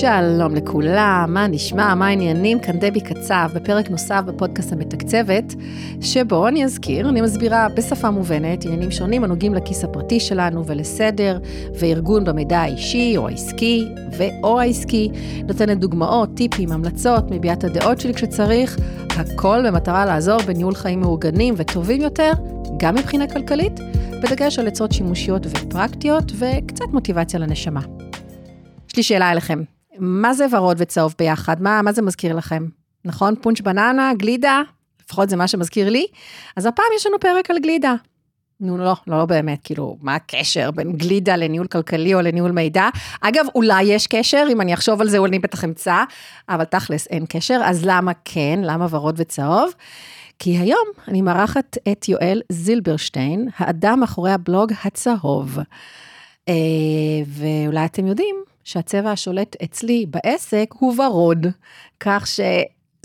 שלום לכולם, מה נשמע, מה העניינים? כאן דבי קצב, בפרק נוסף בפודקאסט המתקצבת, שבו אני אזכיר, אני מסבירה בשפה מובנת עניינים שונים הנוגעים לכיס הפרטי שלנו ולסדר וארגון במידע האישי או העסקי ו/או העסקי, נותנת דוגמאות, טיפים, המלצות, מביעה את הדעות שלי כשצריך, הכל במטרה לעזור בניהול חיים מאורגנים וטובים יותר, גם מבחינה כלכלית, בדגש על עצות שימושיות ופרקטיות וקצת מוטיבציה לנשמה. יש לי שאלה אליכם, מה זה ורוד וצהוב ביחד? מה, מה זה מזכיר לכם? נכון? פונץ' בננה, גלידה, לפחות זה מה שמזכיר לי. אז הפעם יש לנו פרק על גלידה. נו, לא, לא, לא באמת, כאילו, מה הקשר בין גלידה לניהול כלכלי או לניהול מידע? אגב, אולי יש קשר, אם אני אחשוב על זה, אני בטח אמצא, אבל תכלס אין קשר, אז למה כן? למה ורוד וצהוב? כי היום אני מארחת את יואל זילברשטיין, האדם מאחורי הבלוג הצהוב. אה, ואולי אתם יודעים שהצבע השולט אצלי בעסק הוא ורוד, כך ש...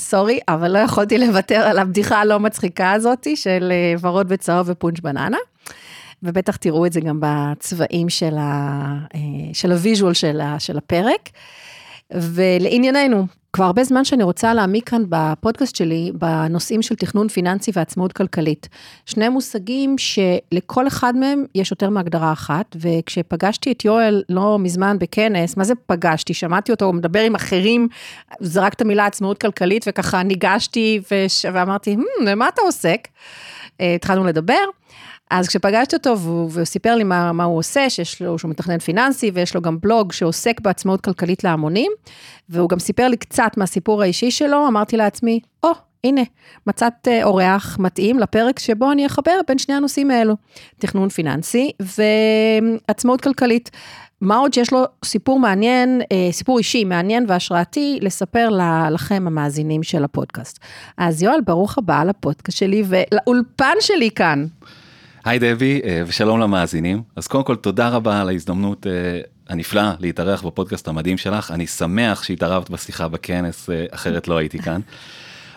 sorry, אבל לא יכולתי לוותר על הבדיחה הלא מצחיקה הזאתי של אה, ורוד וצהוב ופונץ' בננה. ובטח תראו את זה גם בצבעים של, ה, אה, של ה visual של, של הפרק. ולענייננו, כבר הרבה זמן שאני רוצה להעמיק כאן בפודקאסט שלי, בנושאים של תכנון פיננסי ועצמאות כלכלית. שני מושגים שלכל אחד מהם יש יותר מהגדרה אחת, וכשפגשתי את יואל לא מזמן בכנס, מה זה פגשתי? שמעתי אותו מדבר עם אחרים, זרק את המילה עצמאות כלכלית, וככה ניגשתי וש... ואמרתי, hmm, למה אתה עוסק? אה, התחלנו לדבר. אז כשפגשתי אותו והוא, והוא סיפר לי מה, מה הוא עושה, שיש לו, שהוא מתכנן פיננסי ויש לו גם בלוג שעוסק בעצמאות כלכלית להמונים, והוא גם סיפר לי קצת מהסיפור האישי שלו, אמרתי לעצמי, או, oh, הנה, מצאת אה, אורח מתאים לפרק שבו אני אחבר בין שני הנושאים האלו, תכנון פיננסי ועצמאות כלכלית. מה עוד שיש לו סיפור מעניין, אה, סיפור אישי מעניין והשראתי לספר לכם המאזינים של הפודקאסט. אז יואל, ברוך הבא לפודקאסט שלי ולאולפן שלי כאן. היי דבי אה, ושלום למאזינים אז קודם כל תודה רבה על ההזדמנות אה, הנפלאה להתארח בפודקאסט המדהים שלך אני שמח שהתערבת בשיחה בכנס אה, אחרת לא הייתי כאן.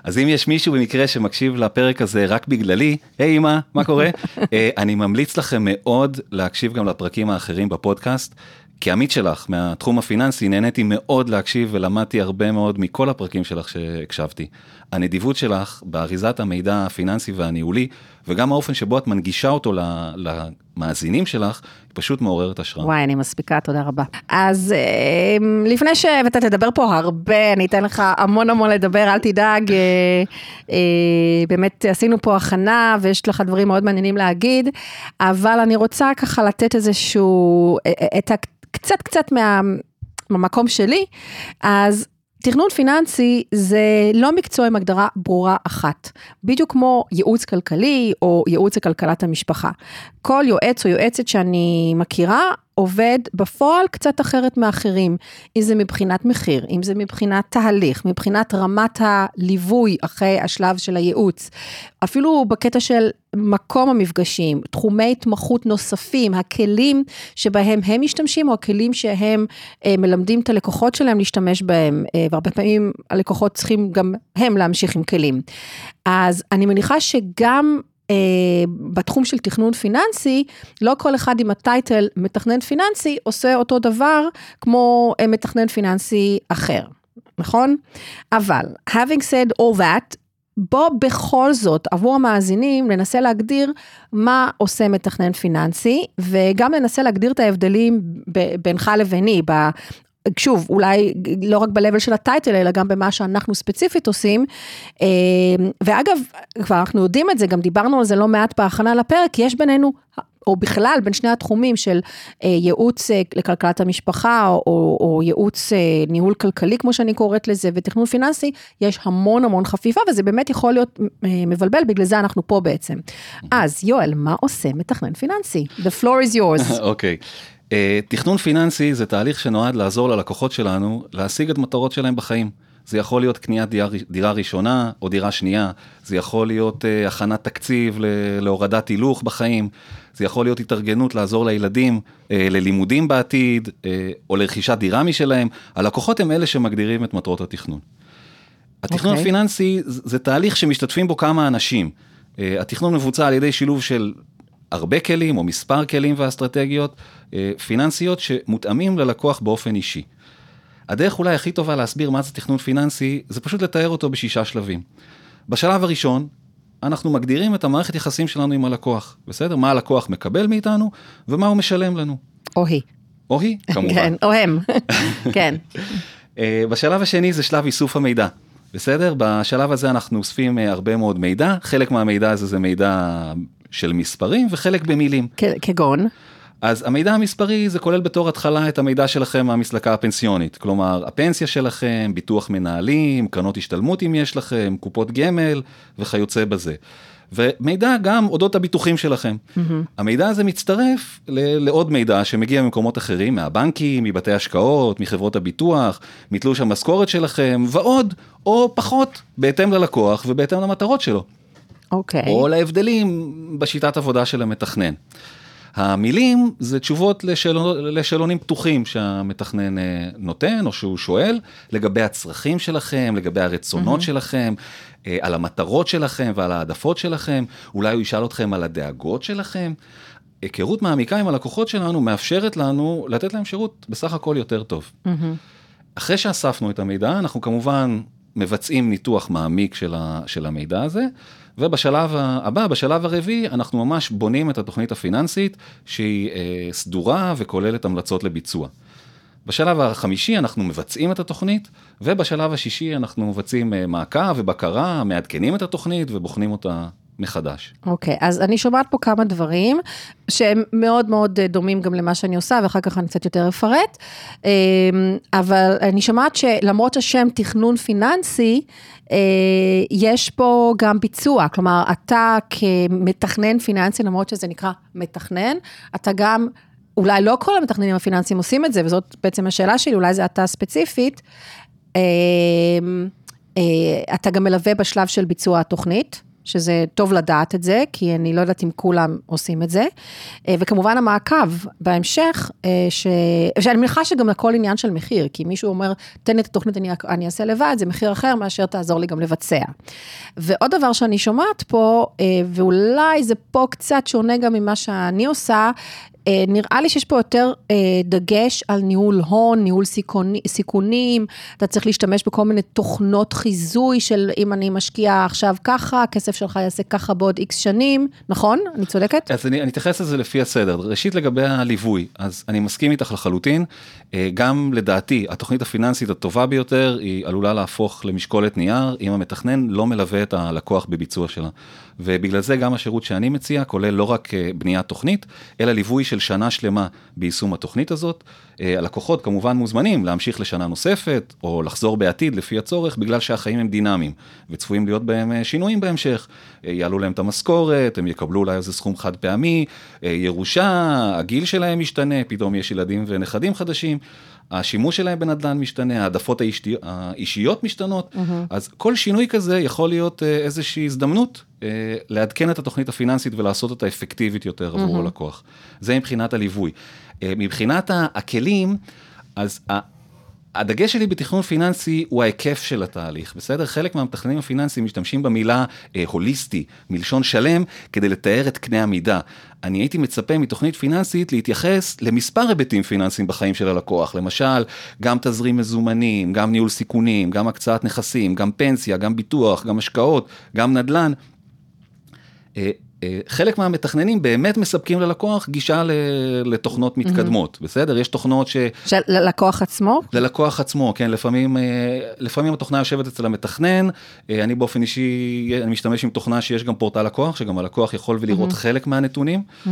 אז אם יש מישהו במקרה שמקשיב לפרק הזה רק בגללי, היי אמא, מה קורה? אני ממליץ לכם מאוד להקשיב גם לפרקים האחרים בפודקאסט. כעמית שלך מהתחום הפיננסי נהניתי מאוד להקשיב ולמדתי הרבה מאוד מכל הפרקים שלך שהקשבתי. הנדיבות שלך באריזת המידע הפיננסי והניהולי וגם האופן שבו את מנגישה אותו למאזינים שלך, פשוט מעוררת השראה. וואי, אני מספיקה, תודה רבה. אז אמ, לפני שאתה תדבר פה הרבה, אני אתן לך המון המון לדבר, אל תדאג. אה, אה, באמת עשינו פה הכנה ויש לך דברים מאוד מעניינים להגיד, אבל אני רוצה ככה לתת איזשהו, את. קצת קצת מה, מהמקום שלי, אז תכנון פיננסי זה לא מקצוע עם הגדרה ברורה אחת, בדיוק כמו ייעוץ כלכלי או ייעוץ לכלכלת המשפחה. כל יועץ או יועצת שאני מכירה עובד בפועל קצת אחרת מאחרים, אם זה מבחינת מחיר, אם זה מבחינת תהליך, מבחינת רמת הליווי אחרי השלב של הייעוץ, אפילו בקטע של מקום המפגשים, תחומי התמחות נוספים, הכלים שבהם הם משתמשים או הכלים שהם אה, מלמדים את הלקוחות שלהם להשתמש בהם, אה, והרבה פעמים הלקוחות צריכים גם הם להמשיך עם כלים. אז אני מניחה שגם בתחום של תכנון פיננסי, לא כל אחד עם הטייטל מתכנן פיננסי עושה אותו דבר כמו אה, מתכנן פיננסי אחר, נכון? אבל, having said all that, בוא בכל זאת, עבור המאזינים, ננסה להגדיר מה עושה מתכנן פיננסי, וגם ננסה להגדיר את ההבדלים בינך לביני, שוב, אולי לא רק ב-level של הטייטל, אלא גם במה שאנחנו ספציפית עושים. אה, ואגב, כבר אנחנו יודעים את זה, גם דיברנו על זה לא מעט בהכנה לפרק, יש בינינו או בכלל בין שני התחומים של אה, ייעוץ אה, לכלכלת המשפחה, או, או ייעוץ ניהול כלכלי, כמו שאני קוראת לזה, ותכנון פיננסי, יש המון המון חפיפה, וזה באמת יכול להיות מבלבל, בגלל זה אנחנו פה בעצם. אז יואל, מה עושה מתכנן פיננסי? The floor is yours. אוקיי. okay. אה, תכנון פיננסי זה תהליך שנועד לעזור ללקוחות שלנו להשיג את מטרות שלהם בחיים. זה יכול להיות קניית דירה, דירה ראשונה או דירה שנייה, זה יכול להיות uh, הכנת תקציב להורדת הילוך בחיים, זה יכול להיות התארגנות לעזור לילדים uh, ללימודים בעתיד, uh, או לרכישת דירה משלהם, הלקוחות הם אלה שמגדירים את מטרות התכנון. התכנון okay. אוקיי. הפיננסי זה תהליך שמשתתפים בו כמה אנשים. Uh, התכנון מבוצע על ידי שילוב של הרבה כלים או מספר כלים ואסטרטגיות אה, פיננסיות שמותאמים ללקוח באופן אישי. הדרך אולי הכי טובה להסביר מה זה תכנון פיננסי, זה פשוט לתאר אותו בשישה שלבים. בשלב הראשון, אנחנו מגדירים את המערכת יחסים שלנו עם הלקוח, בסדר? מה הלקוח מקבל מאיתנו ומה הוא משלם לנו. או היא. או היא, כמובן. כן, או הם. כן. אה, בשלב השני זה שלב איסוף המידע. בסדר? בשלב הזה אנחנו אוספים אה, הרבה מאוד מידע, חלק מהמידע הזה זה מידע של מספרים וחלק במילים. כגון? אז המידע המספרי זה כולל בתור התחלה את המידע שלכם מהמסלקה הפנסיונית, כלומר הפנסיה שלכם, ביטוח מנהלים, קרנות השתלמות אם יש לכם, קופות גמל וכיוצא בזה. ומידע גם אודות הביטוחים שלכם. Mm-hmm. המידע הזה מצטרף ל- לעוד מידע שמגיע ממקומות אחרים, מהבנקים, מבתי השקעות, מחברות הביטוח, מתלוש המשכורת שלכם ועוד או פחות בהתאם ללקוח ובהתאם למטרות שלו. אוקיי. Okay. או להבדלים בשיטת עבודה של המתכנן. המילים זה תשובות לשאלון, לשאלונים פתוחים שהמתכנן אה, נותן או שהוא שואל לגבי הצרכים שלכם, לגבי הרצונות mm-hmm. שלכם, אה, על המטרות שלכם ועל העדפות שלכם, אולי הוא ישאל אתכם על הדאגות שלכם. היכרות מעמיקה עם הלקוחות שלנו מאפשרת לנו לתת להם שירות בסך הכל יותר טוב. Mm-hmm. אחרי שאספנו את המידע, אנחנו כמובן מבצעים ניתוח מעמיק של, ה, של המידע הזה, ובשלב הבא, בשלב הרביעי, אנחנו ממש בונים את התוכנית הפיננסית שהיא אה, סדורה וכוללת המלצות לביצוע. בשלב החמישי אנחנו מבצעים את התוכנית, ובשלב השישי אנחנו מבצעים אה, מעקב ובקרה, מעדכנים את התוכנית ובוחנים אותה מחדש. אוקיי, okay, אז אני שומעת פה כמה דברים שהם מאוד מאוד אה, דומים גם למה שאני עושה, ואחר כך אני קצת יותר אפרט. אמ, אבל אני שומעת שלמרות השם תכנון פיננסי, אה, יש פה גם ביצוע, כלומר, אתה כמתכנן פיננסי, למרות שזה נקרא מתכנן, אתה גם אולי לא כל המתכננים הפיננסיים עושים את זה, וזאת בעצם השאלה שלי, אולי זה אתה ספציפית. אמ, אה, אתה גם מלווה בשלב של ביצוע התוכנית, שזה טוב לדעת את זה, כי אני לא יודעת אם כולם עושים את זה. אה, וכמובן המעקב בהמשך, אה, ש... שאני מניחה שגם הכל עניין של מחיר, כי מישהו אומר, תן לי את התוכנית, אני, אני אעשה לבד, זה מחיר אחר מאשר תעזור לי גם לבצע. ועוד דבר שאני שומעת פה, ואולי זה פה קצת שונה גם ממה שאני עושה, אה, נראה לי שיש פה יותר אה, דגש על ניהול הון, ניהול סיכוני, סיכונים, אתה צריך להשתמש בכל מיני תוכנות חיזוי של אם אני משקיע עכשיו ככה, הכסף שלך יעשה ככה בעוד איקס שנים, נכון? אני צודקת? אז אני אתייחס לזה לפי הסדר. ראשית לגבי הליווי, אז אני מסכים איתך לחלוטין, אה, גם לדעתי התוכנית הפיננסית הטובה ביותר היא עלולה להפוך למשקולת נייר אם המתכנן לא מלווה את הלקוח בביצוע שלה. ובגלל זה גם השירות שאני מציע כולל לא רק בניית תוכנית, אלא ליווי של שנה שלמה ביישום התוכנית הזאת. אה, הלקוחות כמובן מוזמנים להמשיך לשנה נוספת, או לחזור בעתיד לפי הצורך, בגלל שהחיים הם דינמיים, וצפויים להיות בהם אה, שינויים בהמשך. אה, יעלו להם את המשכורת, הם יקבלו אולי איזה סכום חד פעמי, ירושה, הגיל שלהם משתנה, פתאום יש ילדים ונכדים חדשים. השימוש שלהם בנדל"ן משתנה, העדפות האישי, האישיות משתנות, mm-hmm. אז כל שינוי כזה יכול להיות איזושהי הזדמנות לעדכן את התוכנית הפיננסית ולעשות אותה אפקטיבית יותר עבור mm-hmm. הלקוח. זה מבחינת הליווי. אה, מבחינת הכלים, אז הדגש שלי בתכנון פיננסי הוא ההיקף של התהליך, בסדר? חלק מהמתכננים הפיננסיים משתמשים במילה אה, הוליסטי, מלשון שלם, כדי לתאר את קנה המידה. אני הייתי מצפה מתוכנית פיננסית להתייחס למספר היבטים פיננסיים בחיים של הלקוח, למשל, גם תזרים מזומנים, גם ניהול סיכונים, גם הקצאת נכסים, גם פנסיה, גם ביטוח, גם השקעות, גם נדל"ן. אה, אה, חלק מהמתכננים באמת מספקים ללקוח גישה לתוכנות מתקדמות, mm-hmm. בסדר? יש תוכנות ש... של ללקוח עצמו? ללקוח עצמו, כן, לפעמים, אה, לפעמים התוכנה יושבת אצל המתכנן, אה, אני באופן אישי, אני משתמש עם תוכנה שיש גם פורטל לקוח, שגם הלקוח יכול ולראות mm-hmm. חלק מהנתונים, mm-hmm.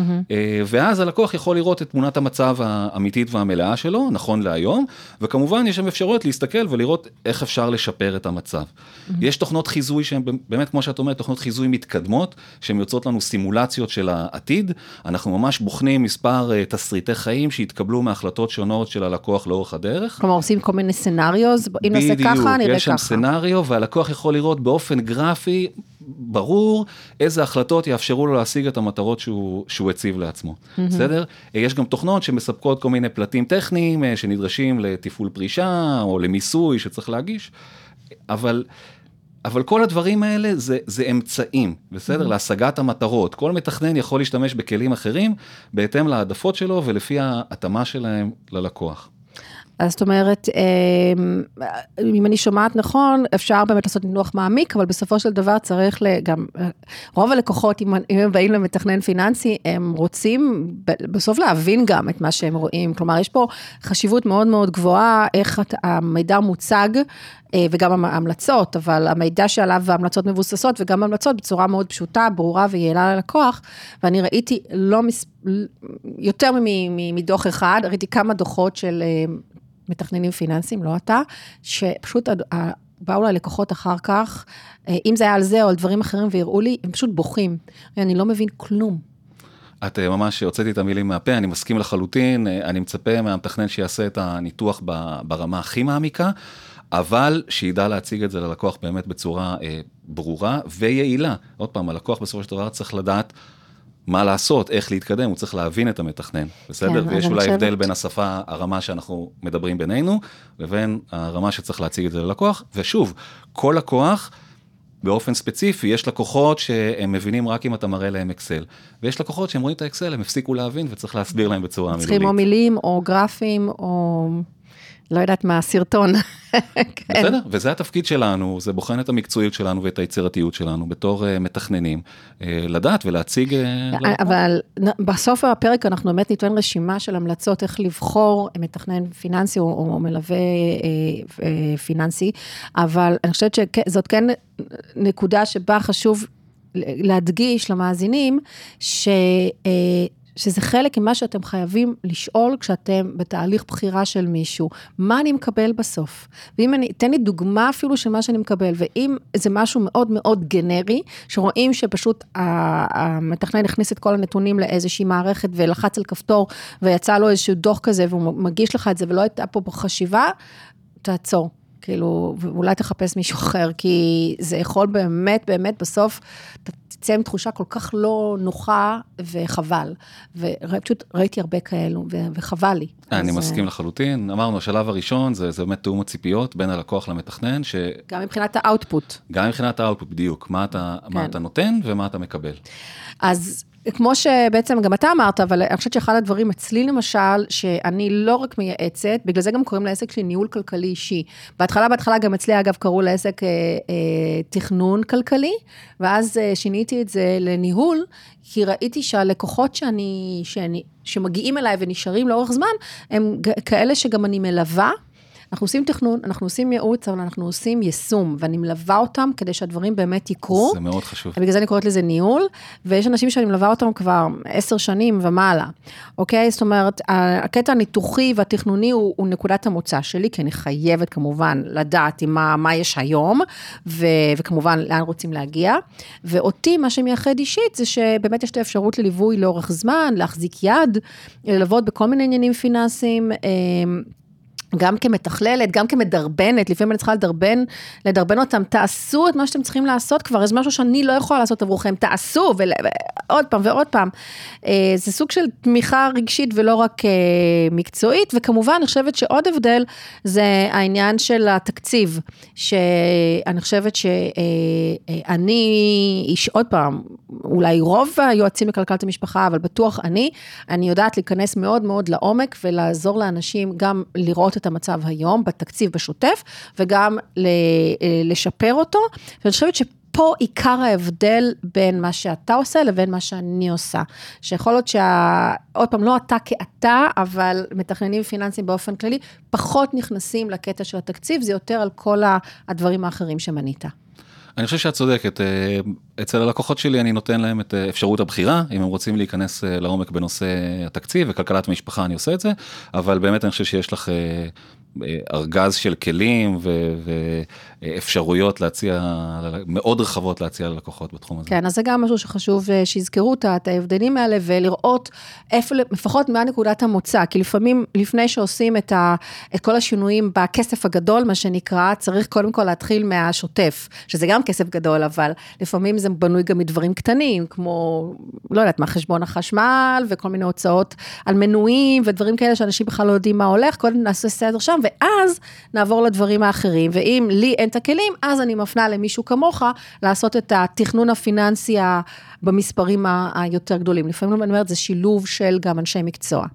ואז הלקוח יכול לראות את תמונת המצב האמיתית והמלאה שלו, נכון להיום, וכמובן יש שם אפשרויות להסתכל ולראות איך אפשר לשפר את המצב. Mm-hmm. יש תוכנות חיזוי שהן באמת, כמו שאת אומרת, תוכנות חיזוי מתקדמות, שהן יוצאות לנו סימולציות של העתיד, אנחנו ממש בוחנים מספר uh, תסריטי חיים שהתקבלו מהחלטות שונות של הלקוח לאורך הדרך. כלומר עושים כל מיני סצנריוז, אם נעשה ככה, נראה ככה. בדיוק, יש שם סצנריו והלקוח יכול לראות באופן גרפי, ברור, איזה החלטות יאפשרו לו להשיג את המטרות שהוא, שהוא הציב לעצמו, mm-hmm. בסדר? אה, יש גם תוכנות שמספקות כל מיני פלטים טכניים אה, שנדרשים לתפעול פרישה או למיסוי שצריך להגיש, אבל... אבל כל הדברים האלה זה, זה אמצעים, בסדר? Mm-hmm. להשגת המטרות. כל מתכנן יכול להשתמש בכלים אחרים בהתאם להעדפות שלו ולפי ההתאמה שלהם ללקוח. אז זאת אומרת, אמ, אם אני שומעת נכון, אפשר באמת לעשות ניתוח מעמיק, אבל בסופו של דבר צריך גם, רוב הלקוחות, אם הם באים למתכנן פיננסי, הם רוצים בסוף להבין גם את מה שהם רואים. כלומר, יש פה חשיבות מאוד מאוד גבוהה, איך המידע מוצג, וגם ההמלצות, אבל המידע שעליו ההמלצות מבוססות, וגם המלצות בצורה מאוד פשוטה, ברורה ויעילה ללקוח, ואני ראיתי לא מס... יותר מדוח אחד, ראיתי כמה דוחות של אה, מתכננים פיננסיים, לא אתה, שפשוט באו ללקוחות אחר כך, אה, אם זה היה על זה או על דברים אחרים והראו לי, הם פשוט בוכים. אני לא מבין כלום. את ממש הוצאתי את המילים מהפה, אני מסכים לחלוטין, אני מצפה מהמתכנן שיעשה את הניתוח ברמה הכי מעמיקה. אבל שידע להציג את זה ללקוח באמת בצורה אה, ברורה ויעילה. עוד פעם, הלקוח בסופו של דבר צריך לדעת מה לעשות, איך להתקדם, הוא צריך להבין את המתכנן, בסדר? כן, ויש אולי הבדל חושבת... בין השפה, הרמה שאנחנו מדברים בינינו, לבין הרמה שצריך להציג את זה ללקוח. ושוב, כל לקוח, באופן ספציפי, יש לקוחות שהם מבינים רק אם אתה מראה להם אקסל, ויש לקוחות שהם רואים את האקסל, הם הפסיקו להבין וצריך להסביר להם בצורה מילולית. צריכים או מילים, או גרפים, או... לא יודעת מה, סרטון. כן. בסדר, וזה התפקיד שלנו, זה בוחן את המקצועיות שלנו ואת היצירתיות שלנו בתור uh, מתכננים, uh, לדעת ולהציג... Uh, אבל בסוף הפרק אנחנו באמת ניתן רשימה של המלצות איך לבחור מתכנן פיננסי או, או מלווה uh, uh, פיננסי, אבל אני חושבת שזאת כן נקודה שבה חשוב להדגיש למאזינים, ש... Uh, שזה חלק ממה שאתם חייבים לשאול כשאתם בתהליך בחירה של מישהו, מה אני מקבל בסוף? ואם אני, תן לי דוגמה אפילו של מה שאני מקבל, ואם זה משהו מאוד מאוד גנרי, שרואים שפשוט המתכנן הכניס את כל הנתונים לאיזושהי מערכת ולחץ על כפתור ויצא לו איזשהו דוח כזה והוא מגיש לך את זה ולא הייתה פה חשיבה, תעצור. כאילו, ואולי תחפש מישהו אחר, כי זה יכול באמת, באמת, בסוף, אתה תצא עם תחושה כל כך לא נוחה וחבל. ופשוט ראיתי הרבה כאלו, וחבל לי. אני אז... מסכים לחלוטין. אמרנו, השלב הראשון זה, זה באמת תאום הציפיות בין הלקוח למתכנן, ש... גם מבחינת ה output. גם מבחינת ה output, בדיוק. מה אתה, כן. מה אתה נותן ומה אתה מקבל. אז כמו שבעצם גם אתה אמרת, אבל אני חושבת שאחד הדברים אצלי למשל, שאני לא רק מייעצת, בגלל זה גם קוראים לעסק שלי ניהול כלכלי אישי. בהתחלה, בהתחלה גם אצלי אגב קראו לעסק אה, אה, תכנון כלכלי, ואז אה, שיניתי את זה לניהול, כי ראיתי שהלקוחות שאני, שאני, שמגיעים אליי ונשארים לאורך זמן, הם כאלה שגם אני מלווה. אנחנו עושים תכנון, אנחנו עושים ייעוץ, אבל אנחנו עושים יישום, ואני מלווה אותם כדי שהדברים באמת יקרו. זה מאוד חשוב. ובגלל זה אני קוראת לזה ניהול, ויש אנשים שאני מלווה אותם כבר עשר שנים ומעלה, אוקיי? זאת אומרת, הקטע הניתוחי והתכנוני הוא, הוא נקודת המוצא שלי, כי אני חייבת כמובן לדעת עם מה, מה יש היום, ו, וכמובן לאן רוצים להגיע. ואותי, מה שמייחד אישית, זה שבאמת יש את האפשרות לליווי לאורך זמן, להחזיק יד, ללוות בכל מיני עניינים פיננסיים. גם כמתכללת, גם כמדרבנת, לפעמים אני צריכה לדרבן, לדרבן אותם, תעשו את מה שאתם צריכים לעשות כבר, זה משהו שאני לא יכולה לעשות עבורכם, תעשו, ועוד פעם ועוד פעם. אה, זה סוג של תמיכה רגשית ולא רק אה, מקצועית, וכמובן, אני חושבת שעוד הבדל זה העניין של התקציב, שאני חושבת שאני, איש, עוד פעם, אולי רוב היועצים לכלכלת המשפחה, אבל בטוח אני, אני יודעת להיכנס מאוד מאוד לעומק ולעזור לאנשים גם לראות את המצב היום, בתקציב בשוטף, וגם אה, לשפר אותו, ואני חושבת ש... פה עיקר ההבדל בין מה שאתה עושה לבין מה שאני עושה. שיכול להיות שה... עוד פעם, לא אתה כאתה, אבל מתכננים פיננסיים באופן כללי, פחות נכנסים לקטע של התקציב, זה יותר על כל הדברים האחרים שמנית. אני חושב שאת צודקת, אה, אצל הלקוחות שלי אני נותן להם את אה, אפשרות הבחירה, אם הם רוצים להיכנס אה, לעומק בנושא התקציב וכלכלת המשפחה אני עושה את זה, אבל באמת אני חושב שיש לך ארגז של כלים ואפשרויות להציע, מאוד רחבות להציע ללקוחות בתחום הזה. כן, אז זה גם משהו שחשוב אה, שיזכרו את ההבדלים האלה ולראות איפה, לפחות מה נקודת המוצא, כי לפעמים, לפני שעושים את, ה, את כל השינויים בכסף הגדול, מה שנקרא, צריך קודם כל להתחיל מהשוטף, שזה גם כסף גדול, אבל לפעמים זה בנוי גם מדברים קטנים, כמו, לא יודעת מה, חשבון החשמל וכל מיני הוצאות על מנויים ודברים כאלה שאנשים בכלל לא יודעים מה הולך, קודם נעשה סדר שם. ואז נעבור לדברים האחרים, ואם לי אין את הכלים, אז אני מפנה למישהו כמוך לעשות את התכנון הפיננסי במספרים היותר גדולים. לפעמים אני אומרת, זה שילוב של גם אנשי מקצוע.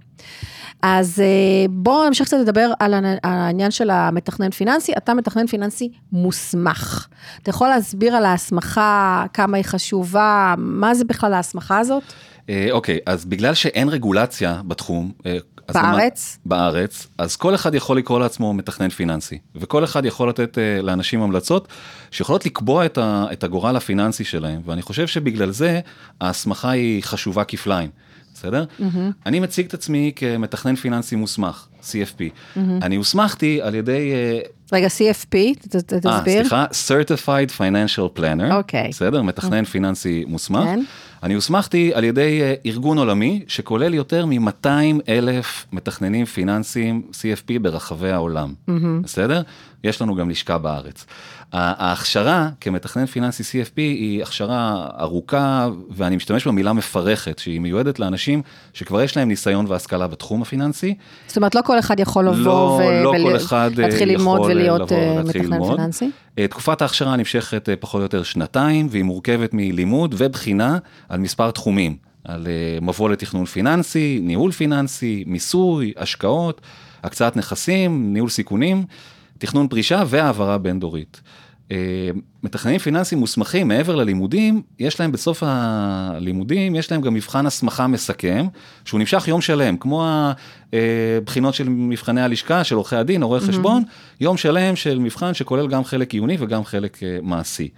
אז אה, בואו נמשיך קצת לדבר על העניין של המתכנן פיננסי. אתה מתכנן פיננסי מוסמך. אתה יכול להסביר על ההסמכה, כמה היא חשובה, מה זה בכלל ההסמכה הזאת? אה, אוקיי, אז בגלל שאין רגולציה בתחום, אה, בארץ? מה, בארץ, אז כל אחד יכול לקרוא לעצמו מתכנן פיננסי, וכל אחד יכול לתת uh, לאנשים המלצות שיכולות לקבוע את, ה, את הגורל הפיננסי שלהם, ואני חושב שבגלל זה ההסמכה היא חשובה כפליים. בסדר? Mm-hmm. אני מציג את עצמי כמתכנן פיננסי מוסמך, CFP. Mm-hmm. אני הוסמכתי על ידי... אה, רגע, CFP, תסביר. אה, סליחה, Certified Financial Planner. אוקיי. Okay. בסדר? מתכנן mm-hmm. פיננסי מוסמך. כן. אני הוסמכתי על ידי אה, ארגון עולמי שכולל יותר מ-200 אלף מתכננים פיננסיים CFP ברחבי העולם. Mm-hmm. בסדר? יש לנו גם לשכה בארץ. ההכשרה כמתכנן פיננסי CFP היא הכשרה ארוכה, ואני משתמש במילה מפרכת, שהיא מיועדת לאנשים שכבר יש להם ניסיון והשכלה בתחום הפיננסי. זאת אומרת, לא כל אחד יכול לבוא לא, ו... לא כל אחד אה, ללמוד ולהיות אה, מתכנן ללמוד. פיננסי? אה, תקופת ההכשרה נמשכת פחות או יותר שנתיים, והיא מורכבת מלימוד ובחינה על מספר תחומים, על מבוא לתכנון פיננסי, ניהול פיננסי, מיסוי, השקעות, הקצאת נכסים, ניהול סיכונים. תכנון פרישה והעברה בין דורית. מתכננים פיננסיים מוסמכים מעבר ללימודים, יש להם בסוף הלימודים, יש להם גם מבחן הסמכה מסכם, שהוא נמשך יום שלם, כמו הבחינות של מבחני הלשכה של עורכי הדין, עורכי mm-hmm. חשבון, יום שלם של מבחן שכולל גם חלק עיוני וגם חלק אה, מעשי.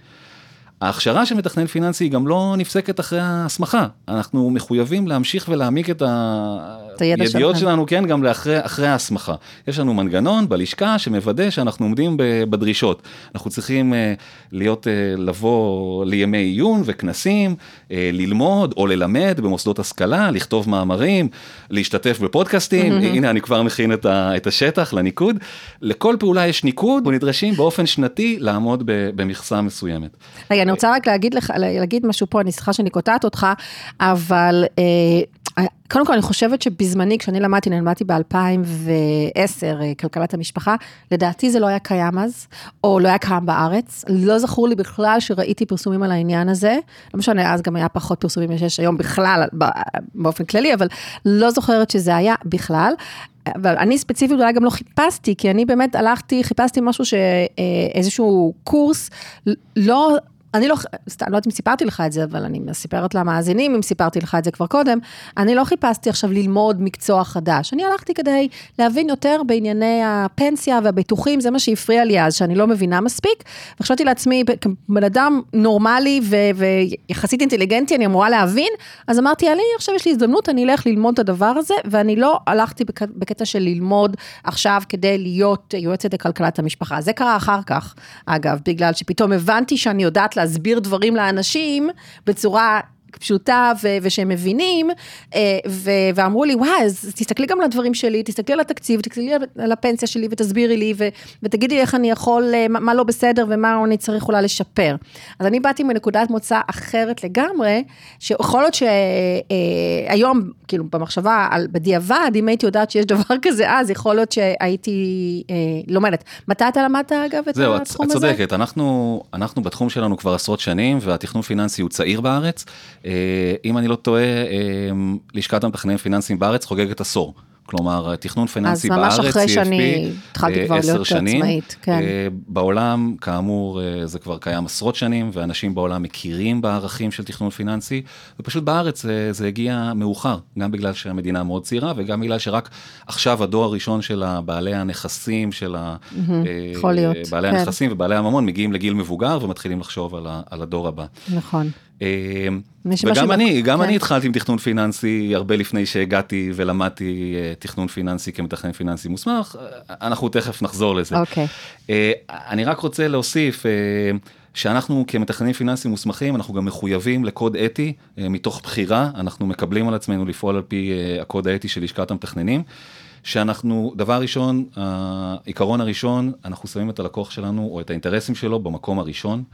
ההכשרה של מתכנן פיננסי היא גם לא נפסקת אחרי ההסמכה, אנחנו מחויבים להמשיך ולהעמיק את הידיעות שלנו, כן, גם לאחרי, אחרי ההסמכה. יש לנו מנגנון בלשכה שמוודא שאנחנו עומדים בדרישות. אנחנו צריכים אה, להיות, אה, לבוא לימי עיון וכנסים, אה, ללמוד או ללמד במוסדות השכלה, לכתוב מאמרים, להשתתף בפודקאסטים, mm-hmm. הנה אני כבר מכין את השטח לניקוד. לכל פעולה יש ניקוד, ונדרשים באופן שנתי לעמוד במכסה מסוימת. רגע, אני רוצה רק להגיד לך, להגיד משהו פה, אני סליחה שאני קוטעת אותך, אבל אה, קודם כל אני חושבת שבזמני, כשאני למדתי, אני למדתי ב-2010 אה, כלכלת המשפחה, לדעתי זה לא היה קיים אז, או לא היה קיים בארץ. לא זכור לי בכלל שראיתי פרסומים על העניין הזה. לא משנה, אז גם היה פחות פרסומים שיש היום בכלל, באופן כללי, אבל לא זוכרת שזה היה בכלל. אבל אני ספציפית אולי גם לא חיפשתי, כי אני באמת הלכתי, חיפשתי משהו ש... אה, איזשהו קורס, לא אני לא, סתם, לא יודעת אם סיפרתי לך את זה, אבל אני מספרת למאזינים, אם סיפרתי לך את זה כבר קודם, אני לא חיפשתי עכשיו ללמוד מקצוע חדש. אני הלכתי כדי להבין יותר בענייני הפנסיה והביטוחים, זה מה שהפריע לי אז, שאני לא מבינה מספיק. וחשבתי לעצמי, כבן אדם נורמלי ו- ויחסית אינטליגנטי, אני אמורה להבין, אז אמרתי, אני עכשיו יש לי הזדמנות, אני אלך ללמוד את הדבר הזה, ואני לא הלכתי בק- בקטע של ללמוד עכשיו כדי להיות יועצת לכלכלת המשפחה. זה קרה אחר כך, אגב, בגלל שפתאום הבנתי שאני יודעת להסביר דברים לאנשים בצורה פשוטה ו- ושהם מבינים, אה, ו- ואמרו לי, וואי, אז תסתכלי גם על הדברים שלי, תסתכלי על התקציב, תסתכלי על הפנסיה שלי ותסבירי לי, ו- ותגידי איך אני יכול, אה, מה לא בסדר ומה אני צריך אולי לשפר. אז אני באתי מנקודת מוצא אחרת לגמרי, שיכול להיות שהיום, אה, כאילו, במחשבה, על, בדיעבד, אם הייתי יודעת שיש דבר כזה אז, יכול להיות שהייתי לומדת. מתי אתה למדת, אגב, את זהו, התחום הזה? זהו, את צודקת, אנחנו, אנחנו בתחום שלנו כבר עשרות שנים, והתכנון פיננסי הוא צעיר בארץ. אה, אם אני לא טועה, אה, לשכת המתכננים פיננסיים בארץ חוגגת עשור. כלומר, תכנון פיננסי בארץ, CFP, אז ממש אחרי שאני התחלתי כבר להיות עצמאית, כן. אה, בעולם, כאמור, זה כבר קיים עשרות שנים, ואנשים בעולם מכירים בערכים של תכנון פיננסי, ופשוט בארץ זה, זה הגיע מאוחר, גם בגלל שהמדינה מאוד צעירה, וגם בגלל שרק עכשיו הדור הראשון של בעלי הנכסים, של בעלי כן. הנכסים ובעלי הממון, מגיעים לגיל מבוגר ומתחילים לחשוב על, על הדור הבא. נכון. אמ, וגם אני, גם כן. אני התחלתי עם תכנון פיננסי הרבה לפני שהגעתי ולמדתי אה, תכנון פיננסי כמתכנן פיננסי מוסמך, אנחנו תכף נחזור לזה. אוקיי. אה, אני רק רוצה להוסיף, אה, שאנחנו כמתכננים פיננסיים מוסמכים, אנחנו גם מחויבים לקוד אתי מתוך בחירה, אנחנו מקבלים על עצמנו לפעול על פי הקוד האתי של לשכת המתכננים. שאנחנו, דבר ראשון, העיקרון הראשון, אנחנו שמים את הלקוח שלנו או את האינטרסים שלו במקום הראשון.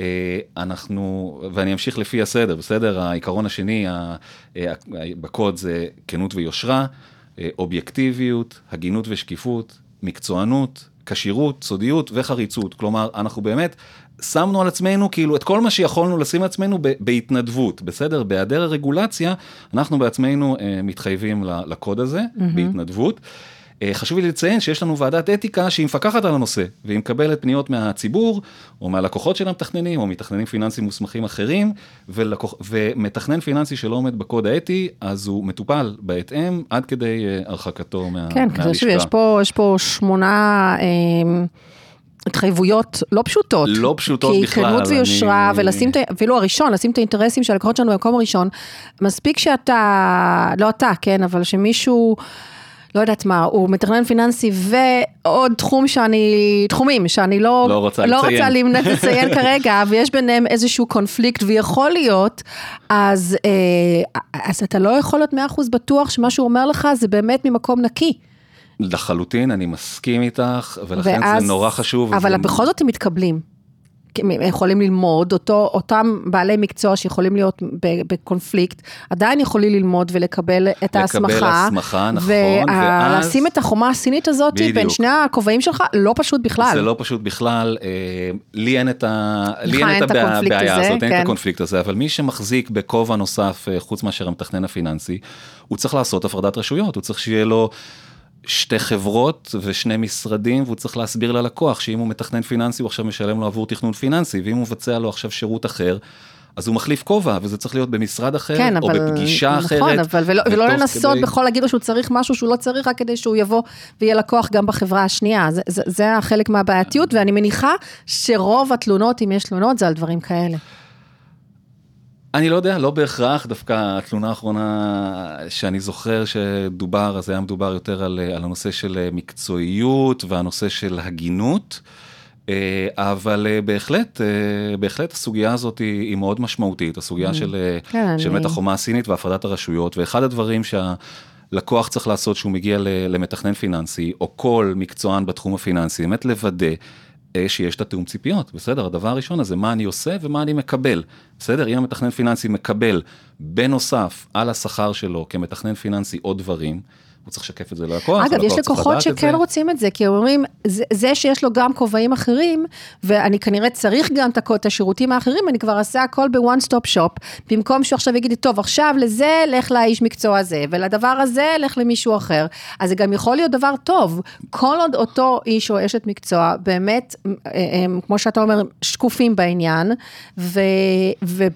אה, אנחנו, ואני אמשיך לפי הסדר, בסדר? העיקרון השני אה, בקוד זה כנות ויושרה, אה, אובייקטיביות, הגינות ושקיפות, מקצוענות, כשירות, סודיות וחריצות. כלומר, אנחנו באמת שמנו על עצמנו כאילו את כל מה שיכולנו לשים על עצמנו בהתנדבות, בסדר? בהיעדר הרגולציה, אנחנו בעצמנו אה, מתחייבים לקוד הזה, mm-hmm. בהתנדבות. אה, חשוב לי לציין שיש לנו ועדת אתיקה שהיא מפקחת על הנושא, והיא מקבלת פניות מהציבור, או מהלקוחות של המתכננים, או מתכננים פיננסיים מוסמכים אחרים, ולקוח, ומתכנן פיננסי שלא עומד בקוד האתי, אז הוא מטופל בהתאם, עד כדי אה, הרחקתו מה, כן, מהלשכה. כן, יש פה, יש פה שמונה... אה... התחייבויות לא פשוטות. לא פשוטות כי בכלל. כי כנות ויושרה, אני... ולשים, אפילו הראשון, לשים את האינטרסים של הלקוחות שלנו במקום הראשון. מספיק שאתה, לא אתה, כן, אבל שמישהו... לא יודעת מה, הוא מתכנן פיננסי ועוד תחום שאני, תחומים שאני לא, לא רוצה לא לציין, רוצה לציין כרגע, ויש ביניהם איזשהו קונפליקט ויכול להיות, אז, אה, אז אתה לא יכול להיות מאה אחוז בטוח שמה שהוא אומר לך זה באמת ממקום נקי. לחלוטין, אני מסכים איתך, ולכן ואז, זה נורא חשוב. אבל וזה... בכל זאת הם מתקבלים. יכולים ללמוד, אותו, אותם בעלי מקצוע שיכולים להיות בקונפליקט, עדיין יכולים ללמוד ולקבל את ההסמכה. לקבל הסמכה, נכון, ואז... ולשים את החומה הסינית הזאת בדיוק. בין שני הכובעים שלך, לא פשוט בכלל. זה לא פשוט בכלל, אה, לי אין את, ה... לי אין את הבעיה הזאת, כן. אין את. הקונפליקט הזה, אבל מי שמחזיק בכובע נוסף, אה, חוץ מאשר המתכנן הפיננסי, הוא צריך לעשות הפרדת רשויות, הוא צריך שיהיה לו... שתי חברות ושני משרדים והוא צריך להסביר ללקוח שאם הוא מתכנן פיננסי הוא עכשיו משלם לו עבור תכנון פיננסי ואם הוא מבצע לו עכשיו שירות אחר. אז הוא מחליף כובע, וזה צריך להיות במשרד אחר, כן, או אבל, בפגישה נכון, אחרת. נכון, אבל ולא, ולא לנסות כדי... בכל להגיד לו שהוא צריך משהו שהוא לא צריך, רק כדי שהוא יבוא ויהיה לקוח גם בחברה השנייה. זה, זה, זה החלק מהבעייתיות, ואני מניחה שרוב התלונות, אם יש תלונות, זה על דברים כאלה. אני לא יודע, לא בהכרח, דווקא התלונה האחרונה שאני זוכר שדובר, אז היה מדובר יותר על, על הנושא של מקצועיות והנושא של הגינות. אה, אבל אה, בהחלט, אה, בהחלט הסוגיה הזאת היא, היא מאוד משמעותית, הסוגיה mm. של, כן, של אני... מתחומה הסינית והפרדת הרשויות, ואחד הדברים שהלקוח צריך לעשות שהוא מגיע למתכנן פיננסי, או כל מקצוען בתחום הפיננסי, באמת לוודא שיש את התיאום ציפיות, בסדר? הדבר הראשון הזה, מה אני עושה ומה אני מקבל, בסדר? אם המתכנן פיננסי מקבל בנוסף על השכר שלו כמתכנן פיננסי עוד דברים, הוא צריך לשקף את זה ללקוח. אגב, יש לקוחות שכן רוצים את זה, כי הם אומרים, זה, זה שיש לו גם כובעים אחרים, ואני כנראה צריך גם את השירותים האחרים, אני כבר אעשה הכל ב one stop shop, במקום שהוא עכשיו יגיד לי, טוב, עכשיו לזה, לך לאיש מקצוע הזה, ולדבר הזה, לך למישהו אחר. אז זה גם יכול להיות דבר טוב, כל עוד אותו איש או אשת מקצוע, באמת, הם, כמו שאתה אומר, שקופים בעניין, ו, ו,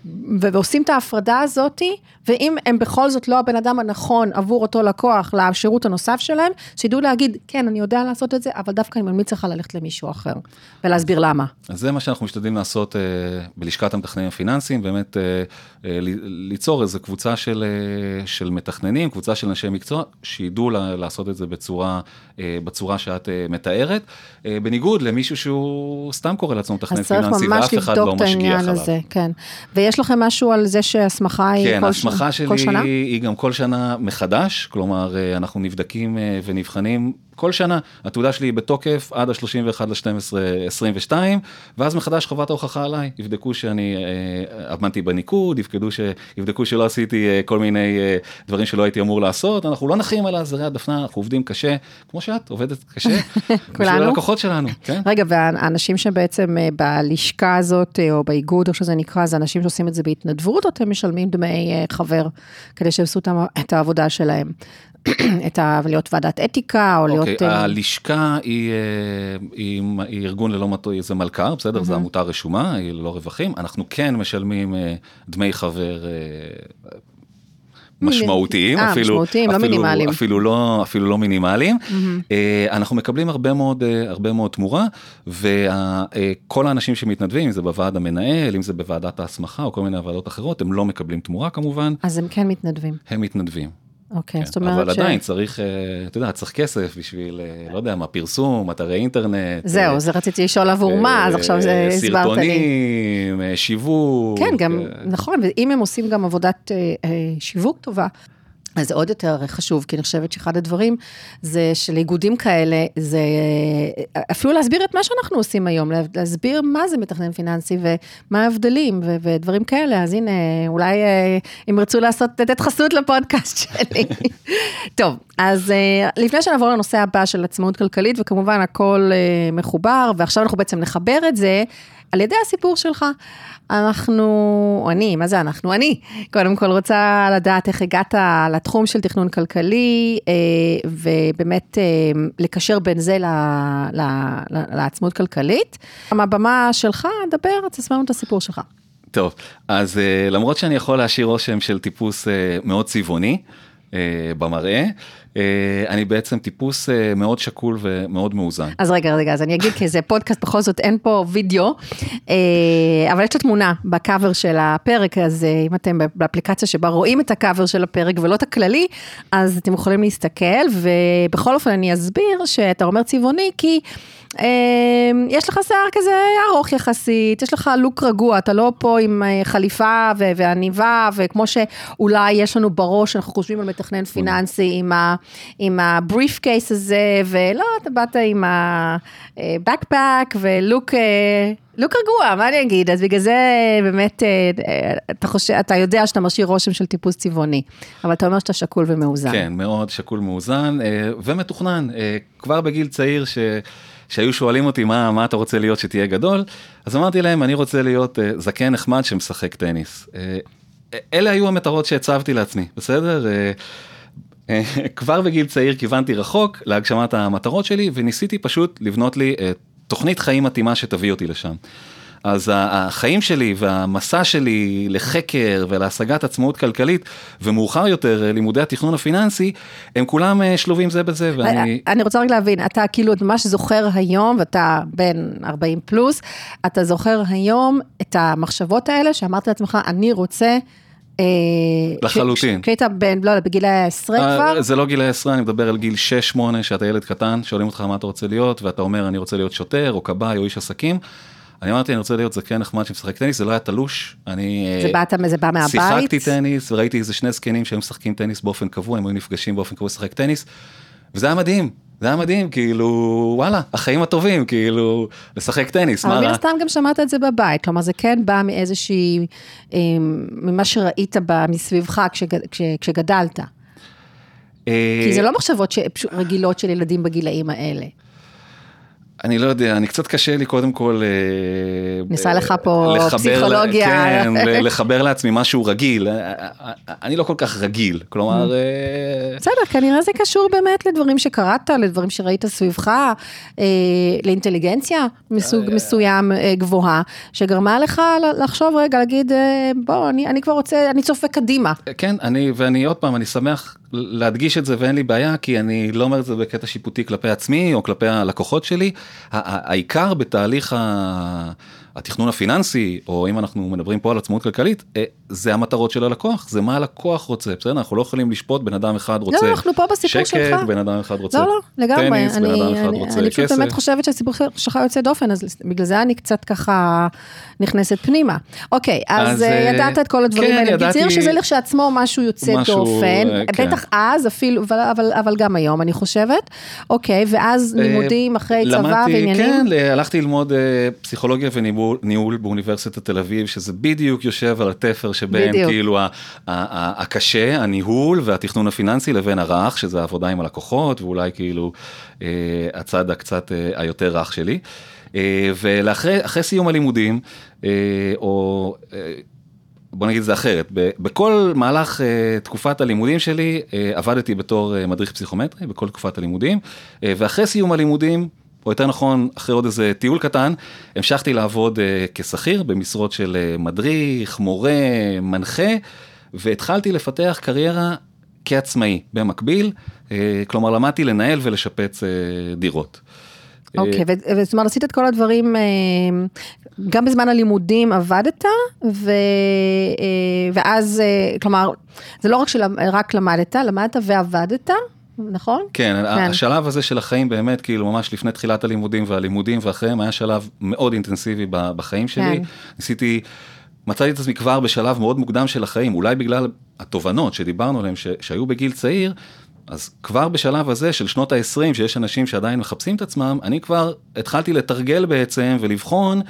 ו, ועושים את ההפרדה הזאתי, ואם הם בכל זאת לא הבן אדם הנכון עבור אותו לקוח, השירות הנוסף שלהם, שידעו להגיד, כן, אני יודע לעשות את זה, אבל דווקא אני ממליץ לך ללכת למישהו אחר, ולהסביר למה. אז זה מה שאנחנו משתדלים לעשות אה, בלשכת המתכננים הפיננסיים, באמת אה, אה, ליצור איזו קבוצה של, אה, של מתכננים, קבוצה של אנשי מקצוע, שידעו לה, לעשות את זה בצורה, אה, בצורה שאת אה, מתארת, אה, בניגוד למישהו שהוא סתם קורא לעצמו מתכנן פיננסי, ואף אחד לא משגיח עליו. הזה, כן. ויש לכם משהו על זה שהסמכה היא כן, כל, ש... כל שנה? כן, ההסמכה שלי היא גם כל שנה מחדש, כלומר, אה, אנחנו נבדקים אה, ונבחנים כל שנה, התעודה שלי היא בתוקף עד ה-31 ל-12 22, ואז מחדש חובת ההוכחה עליי, יבדקו שאני אה, עמדתי בניקוד, יבדקו, ש, יבדקו שלא עשיתי אה, כל מיני אה, דברים שלא הייתי אמור לעשות, אנחנו לא נחים על הזרי הדפנה, אנחנו עובדים קשה, כמו שאת עובדת קשה, בשביל הלקוחות שלנו. כן? רגע, והאנשים שבעצם אה, בלשכה הזאת, אה, או באיגוד, או שזה נקרא, זה אנשים שעושים את זה בהתנדבות, או אתם משלמים דמי אה, חבר, כדי שיעשו את העבודה שלהם? את ה... להיות ועדת אתיקה, או okay, להיות... אוקיי, הלשכה היא, אה, היא, היא ארגון ללא מטוי, זה מלכ"ר, בסדר? Mm-hmm. זו עמותה רשומה, היא ללא רווחים. אנחנו כן משלמים אה, דמי חבר משמעותיים, 아, אפילו, משמעותיים, לא אפילו, לא מינימליים. אפילו לא, אפילו לא מינימליים. Mm-hmm. אנחנו מקבלים הרבה מאוד, הרבה מאוד תמורה, וכל האנשים שמתנדבים, אם זה בוועד המנהל, אם זה בוועדת ההסמכה או כל מיני ועדות אחרות, הם לא מקבלים תמורה כמובן. אז הם כן מתנדבים. הם מתנדבים. אוקיי, כן, זאת אומרת אבל ש... אבל עדיין צריך, אה, אתה יודע, צריך כסף בשביל, אה, לא יודע מה, פרסום, אתרי אינטרנט. זהו, אה, זה רציתי לשאול עבור מה, אז עכשיו זה הסברת לי. סרטונים, שיווק. כן, גם, נכון, ואם הם עושים גם עבודת שיווק טובה, אז זה עוד יותר חשוב, כי אני חושבת שאחד הדברים זה שלאיגודים כאלה, זה אפילו להסביר את מה שאנחנו עושים היום, להסביר מה זה מתכנן פיננסי ומה ההבדלים ו- ודברים כאלה, אז הנה, אולי אם ירצו לעשות, לתת חסות לפודקאסט שלי. טוב, אז uh, לפני שנעבור לנושא הבא של עצמאות כלכלית, וכמובן הכל uh, מחובר, ועכשיו אנחנו בעצם נחבר את זה על ידי הסיפור שלך. אנחנו, אני, מה זה אנחנו? אני, קודם כל רוצה לדעת איך הגעת לתחום של תכנון כלכלי, uh, ובאמת uh, לקשר בין זה ל, ל, ל, לעצמאות כלכלית. הבמה שלך, דבר, תספר לנו את הסיפור שלך. טוב, אז uh, למרות שאני יכול להשאיר רושם של טיפוס מאוד צבעוני, אה, במראה. אה, אני בעצם טיפוס אה, מאוד שקול ומאוד מאוזן. אז רגע, רגע, אז אני אגיד, כי זה פודקאסט, בכל זאת אין פה וידאו, אבל יש את התמונה בקאבר של הפרק, אז אם אתם באפליקציה שבה רואים את הקאבר של הפרק ולא את הכללי, אז אתם יכולים להסתכל, ובכל אופן אני אסביר שאתה אומר צבעוני, כי... אמ, יש לך שיער כזה ארוך יחסית, יש לך לוק רגוע, אתה לא פה עם אה, חליפה ועניבה, וכמו שאולי יש לנו בראש, אנחנו חושבים על מתכנן פיננסי עם ה-brief case הזה, ולא, אתה באת עם ה-backpack אה, ולוק... אה, לוק רגוע, מה אני אגיד? אז בגלל זה באמת, אתה חושב, אתה יודע שאתה משאיר רושם של טיפוס צבעוני, אבל אתה אומר שאתה שקול ומאוזן. כן, מאוד שקול ומאוזן ומתוכנן. כבר בגיל צעיר ש... שהיו שואלים אותי מה, מה אתה רוצה להיות שתהיה גדול, אז אמרתי להם, אני רוצה להיות uh, זקן נחמד שמשחק טניס. Uh, אלה היו המטרות שהצבתי לעצמי, בסדר? Uh, uh, כבר בגיל צעיר כיוונתי רחוק להגשמת המטרות שלי, וניסיתי פשוט לבנות לי uh, תוכנית חיים מתאימה שתביא אותי לשם. אז החיים שלי והמסע שלי לחקר ולהשגת עצמאות כלכלית, ומאוחר יותר לימודי התכנון הפיננסי, הם כולם אה, שלובים זה בזה, ואני... אני רוצה רק להבין, אתה כאילו ממש זוכר היום, ואתה בן 40 פלוס, אתה זוכר היום את המחשבות האלה שאמרת לעצמך, אני רוצה... אה, לחלוטין. כשהיית בן, לא, בגילי העשרה אה, כבר? זה לא גילי העשרה, אני מדבר על גיל 6-8, שאתה ילד קטן, שואלים אותך מה אתה רוצה להיות, ואתה אומר, אני רוצה להיות שוטר, או כבאי, או איש עסקים. אני אמרתי, אני רוצה להיות זקן נחמד שמשחק טניס, זה לא היה תלוש. אני... זה באת, זה בא מהבית? שיחקתי טניס, וראיתי איזה שני זקנים שהיו משחקים טניס באופן קבוע, הם היו נפגשים באופן קבוע לשחק טניס, וזה היה מדהים. זה היה מדהים, כאילו, וואלה, החיים הטובים, כאילו, לשחק טניס, מה רע? אבל מן הסתם גם שמעת את זה בבית, כלומר, זה כן בא מאיזושהי, אמ, ממה שראית מסביבך כשגדלת. אה, כי זה לא מחשבות רגילות של ילדים בגילאים האלה. אני לא יודע, אני קצת קשה לי קודם כל... אה, ניסה לך פה לחבר, פסיכולוגיה. כן, לחבר לעצמי משהו רגיל. אה, אה, אני לא כל כך רגיל, כלומר... בסדר, כנראה זה קשור באמת לדברים שקראת, לדברים שראית סביבך, לאינטליגנציה מסוג מסוים גבוהה, שגרמה לך לחשוב רגע, להגיד, בוא, אני, אני כבר רוצה, אני צופה קדימה. כן, אני, ואני עוד פעם, אני שמח להדגיש את זה ואין לי בעיה, כי אני לא אומר את זה בקטע שיפוטי כלפי עצמי או כלפי הלקוחות שלי. העיקר בתהליך התכנון הפיננסי, או אם אנחנו מדברים פה על עצמאות כלכלית, אה, זה המטרות של הלקוח, זה מה הלקוח רוצה, בסדר? אנחנו לא יכולים לשפוט, בן אדם אחד רוצה שקט, לא, אנחנו פה בסיפור שלך. בן אדם אחד רוצה לא, לא, לגמרי. טניס, אני, בן אדם אחד אני, רוצה אני כסף. אני פשוט באמת חושבת שהסיפור שלך יוצא דופן, אז בגלל זה אני קצת ככה נכנסת פנימה. אוקיי, אז, אז אה, ידעת את כל הדברים כן, האלה. ידעתי... בקיצור שזה לכשעצמו משהו יוצא משהו, דופן, כן. בטח אז אפילו, אבל, אבל, אבל גם היום אני חושבת. אוקיי, ואז לימודים אחרי צבא ועניינים. כן, הלכתי ללמוד פסיכולוגיה וניהול באוניברסיטת תל אביב, שזה בדיוק יושב על התפר שבין בדיוק. כאילו הקשה, הניהול והתכנון הפיננסי לבין הרך, שזה העבודה עם הלקוחות, ואולי כאילו אה, הצד הקצת אה, היותר רך שלי. אה, ולאחרי סיום הלימודים, או בוא נגיד את זה אחרת, בכל מהלך תקופת הלימודים שלי עבדתי בתור מדריך פסיכומטרי, בכל תקופת הלימודים, ואחרי סיום הלימודים, או יותר נכון, אחרי עוד איזה טיול קטן, המשכתי לעבוד כשכיר במשרות של מדריך, מורה, מנחה. והתחלתי לפתח קריירה כעצמאי במקביל, אה, כלומר למדתי לנהל ולשפץ אה, דירות. אוקיי, okay, אה, זאת אומרת עשית את כל הדברים, גם בזמן הלימודים עבדת, ו, ואז, כלומר, זה לא רק שרק למדת, למדת ועבדת, נכון? כן, כן, השלב הזה של החיים באמת, כאילו ממש לפני תחילת הלימודים והלימודים ואחריהם, היה שלב מאוד אינטנסיבי בחיים שלי. כן. ניסיתי... מצאתי את עצמי כבר בשלב מאוד מוקדם של החיים, אולי בגלל התובנות שדיברנו עליהן שהיו בגיל צעיר, אז כבר בשלב הזה של שנות ה-20, שיש אנשים שעדיין מחפשים את עצמם, אני כבר התחלתי לתרגל בעצם ולבחון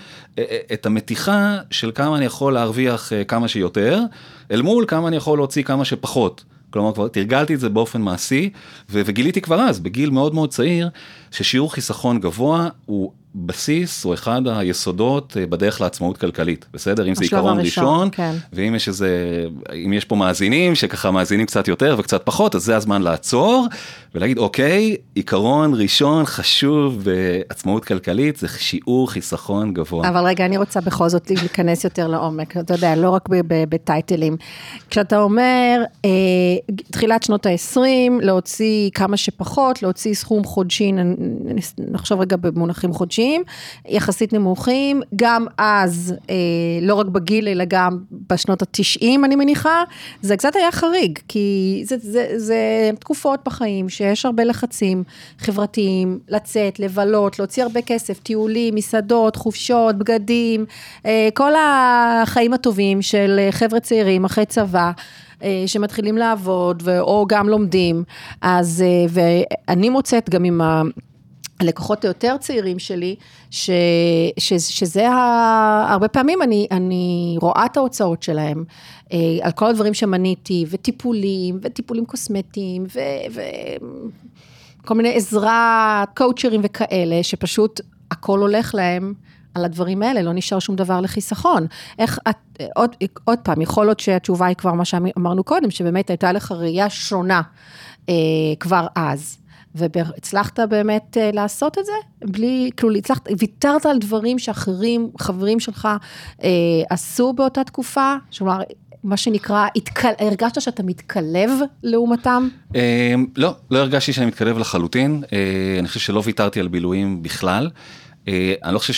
את המתיחה של כמה אני יכול להרוויח אה, כמה שיותר, אל מול כמה אני יכול להוציא כמה שפחות. כלומר כבר תרגלתי את זה באופן מעשי, וגיליתי כבר אז, בגיל מאוד מאוד צעיר, ששיעור חיסכון גבוה הוא בסיס או אחד היסודות אה, בדרך לעצמאות כלכלית, בסדר? אם זה עיקרון הראשון, ראשון, כן. ואם יש איזה, אם יש פה מאזינים שככה מאזינים קצת יותר וקצת פחות, אז זה הזמן לעצור ולהגיד, אוקיי, עיקרון ראשון חשוב בעצמאות כלכלית זה שיעור חיסכון גבוה. אבל רגע, אני רוצה בכל זאת להיכנס יותר לעומק, אתה יודע, לא רק בטייטלים. כשאתה אומר, אה, תחילת שנות ה-20, להוציא כמה שפחות, להוציא סכום חודשי, נחשוב רגע במונחים חודשיים, יחסית נמוכים, גם אז, אה, לא רק בגיל, אלא גם בשנות ה-90, אני מניחה, זה קצת היה חריג, כי זה, זה, זה תקופות בחיים שיש הרבה לחצים חברתיים, לצאת, לבלות, להוציא הרבה כסף, טיולים, מסעדות, חופשות, בגדים, אה, כל החיים הטובים של חבר'ה צעירים אחרי צבא. אה, שמתחילים לעבוד או גם לומדים, אז אה, ואני מוצאת גם עם ה... הלקוחות היותר צעירים שלי, ש, ש, שזה ה, הרבה פעמים אני, אני רואה את ההוצאות שלהם אה, על כל הדברים שמניתי, וטיפולים, וטיפולים קוסמטיים, ו, וכל מיני עזרה, קואוצ'רים וכאלה, שפשוט הכל הולך להם. על הדברים האלה, לא נשאר שום דבר לחיסכון. איך את, עוד, עוד פעם, יכול להיות שהתשובה היא כבר מה שאמרנו קודם, שבאמת הייתה לך ראייה שונה אה, כבר אז. והצלחת באמת אה, לעשות את זה? בלי, כאילו, הצלחת, ויתרת על דברים שאחרים, חברים שלך, אה, עשו באותה תקופה? כלומר, מה שנקרא, התקל, הרגשת שאתה מתקלב לעומתם? אה, לא, לא הרגשתי שאני מתקרב לחלוטין, אה, אני חושב שלא ויתרתי על בילויים בכלל. אה, אני לא חושב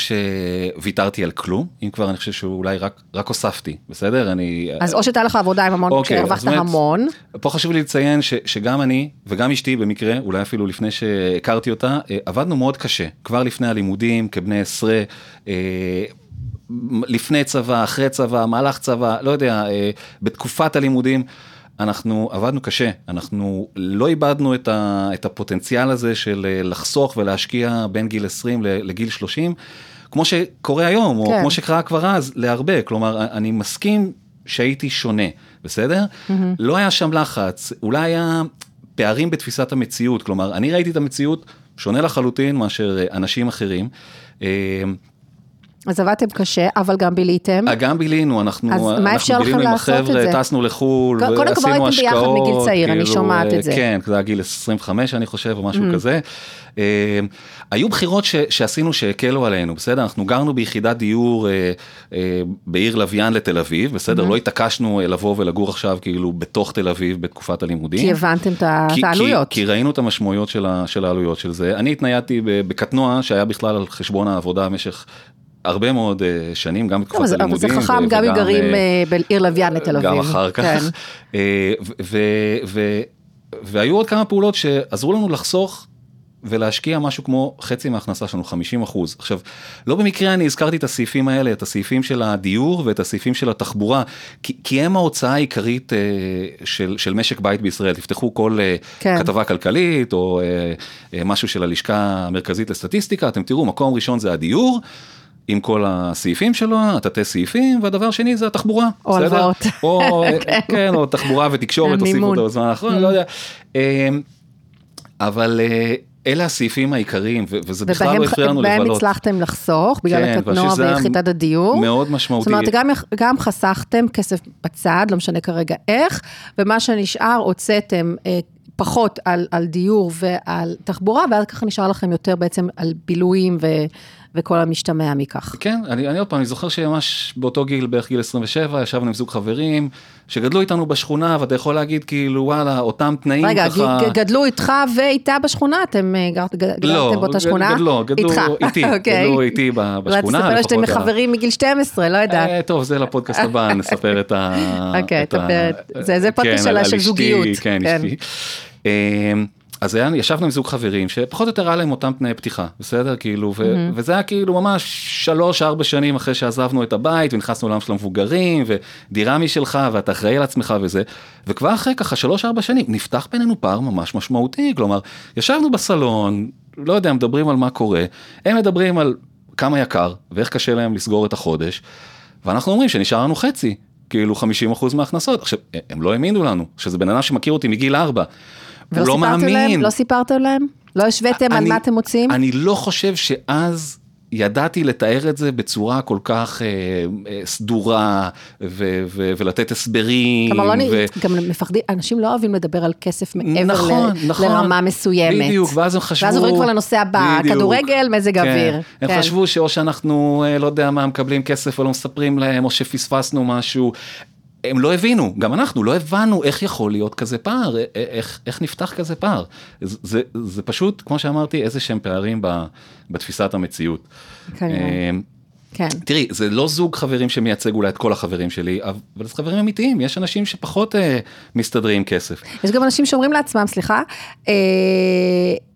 שוויתרתי על כלום, אם כבר אני חושב שאולי רק, רק הוספתי, בסדר? אני... אז או שהייתה לך עבודה עם המון, אוקיי, שהרווחת המון. פה חשוב לי לציין ש, שגם אני וגם אשתי במקרה, אולי אפילו לפני שהכרתי אותה, אה, עבדנו מאוד קשה, כבר לפני הלימודים, כבני עשרה, אה, לפני צבא, אחרי צבא, מהלך צבא, לא יודע, אה, בתקופת הלימודים. אנחנו עבדנו קשה, אנחנו לא איבדנו את, ה, את הפוטנציאל הזה של אה, לחסוך ולהשקיע בין גיל 20 ל- לגיל 30, כמו שקורה היום, כן. או כמו שקרה כבר אז, להרבה. כלומר, אני מסכים שהייתי שונה, בסדר? Mm-hmm. לא היה שם לחץ, אולי היה פערים בתפיסת המציאות, כלומר, אני ראיתי את המציאות שונה לחלוטין מאשר אה, אנשים אחרים. אה, אז עבדתם קשה, אבל גם ביליתם. גם בילינו, אנחנו, אז מה אנחנו אפשר לכם בילינו עם לעשות את החבר'ה, זה? טסנו לחו"ל, קודם כל הייתם ביחד מגיל צעיר, אני כאילו, שומעת את זה. כן, זה היה גיל 25 אני חושב, או משהו כזה. אה, היו בחירות ש, שעשינו שהקלו עלינו, בסדר? אנחנו גרנו ביחידת דיור אה, אה, בעיר לוויין לתל אביב, בסדר? לא התעקשנו אה, לבוא ולגור עכשיו כאילו בתוך תל אביב בתקופת הלימודים. כי הבנתם את העלויות. כי, כי ראינו את המשמעויות של, ה, של העלויות של זה. אני התניידתי בקטנוע שהיה בכלל על חשבון העבודה במשך הרבה מאוד uh, שנים, גם בתקופת זה- אבל הלימודים. זה חכם גם אם גרים אה, אה, בעיר לוויין לתל אביב. גם אחר כך. כן. אה, והיו עוד כמה פעולות שעזרו לנו לחסוך ולהשקיע משהו כמו חצי מההכנסה שלנו, 50 אחוז. עכשיו, לא במקרה אני הזכרתי את הסעיפים האלה, את הסעיפים של הדיור ואת הסעיפים של התחבורה, כי, כי הם ההוצאה העיקרית אה, של, של משק בית בישראל. תפתחו כל אה, כן. כתבה כלכלית או אה, אה, משהו של הלשכה המרכזית לסטטיסטיקה, אתם תראו, מקום ראשון זה הדיור. עם כל הסעיפים שלו, התתי סעיפים, והדבר השני זה התחבורה. או? הלוואות. או, כן. כן, או תחבורה ותקשורת, הוסיפו. אותו בזמן האחרון, Mm. לא יודע. אה, אבל אה, אלה הסעיפים העיקריים, וזה בכלל ובהם לא הפריע לנו לבלות. הצלחתם לחסוך, בגלל כן, הקטנוע ויחידת הדיור. מאוד משמעותי. זאת אומרת, גם, גם חסכתם כסף בצד, לא משנה כרגע איך, ומה שנשאר הוצאתם אה, פחות על, על דיור ועל תחבורה, ואז ככה נשאר לכם יותר בעצם על בילויים ו, וכל המשתמע מכך. כן, אני, אני עוד פעם, אני זוכר שממש באותו גיל, בערך גיל 27, ישבנו עם זוג חברים, שגדלו איתנו בשכונה, ואתה יכול להגיד כאילו, וואלה, אותם תנאים רגע, ככה... ג- גדלו איתך ואיתה בשכונה? אתם אה, גרת- ג- גדלתם לא, באותה שכונה? גדלו, גדלו איתך. איתי, אוקיי. גדלו איתי ב- אולי בשכונה, תספר שאתם לפחות ה- חברים מגיל 12, לא יודעת. אה, טוב, זה לפודקאסט הבא, נספר את ה... אוקיי, ה- תספר, זה- זה פודקאסט כן, של- זוגיות, כן, כן. אשתי. אז היה, ישבנו עם זוג חברים שפחות או יותר היה להם אותם תנאי פתיחה, בסדר? כאילו, ו- וזה היה כאילו ממש שלוש, ארבע שנים אחרי שעזבנו את הבית ונכנסנו לעולם של המבוגרים, ודירה משלך ואתה אחראי על עצמך וזה, וכבר אחרי ככה שלוש, ארבע שנים נפתח בינינו פער ממש משמעותי, כלומר, ישבנו בסלון, לא יודע, מדברים על מה קורה, הם מדברים על כמה יקר ואיך קשה להם לסגור את החודש, ואנחנו אומרים שנשאר לנו חצי. כאילו 50% מההכנסות. עכשיו, הם לא האמינו לנו, שזה בן אדם שמכיר אותי מגיל 4. הוא ולא לא סיפרתם מאמין. להם? לא סיפרתם להם? לא השוויתם על מה אתם מוצאים? אני לא חושב שאז ידעתי לתאר את זה בצורה כל כך אה, אה, סדורה ו- ו- ולתת הסברים. כלומר, לא. ו- גם מפחדים, אנשים לא אוהבים לדבר על כסף מעבר נכון, ל... נכון. לרמה מסוימת. בדיוק, ואז הם חשבו... ואז עוברים כבר לנושא הבא, בדיוק. כדורגל, מזג כן. אוויר. הם כן. חשבו שאו שאנחנו, אה, לא יודע מה, מקבלים כסף ולא מספרים להם, או שפספסנו משהו. הם לא הבינו, גם אנחנו לא הבנו איך יכול להיות כזה פער, א- א- איך, איך נפתח כזה פער. זה, זה, זה פשוט, כמו שאמרתי, איזה שהם פערים ב, בתפיסת המציאות. כנראה. אה, כן. תראי, זה לא זוג חברים שמייצג אולי את כל החברים שלי, אבל זה חברים אמיתיים, יש אנשים שפחות אה, מסתדרים עם כסף. יש גם אנשים שאומרים לעצמם, סליחה, אה,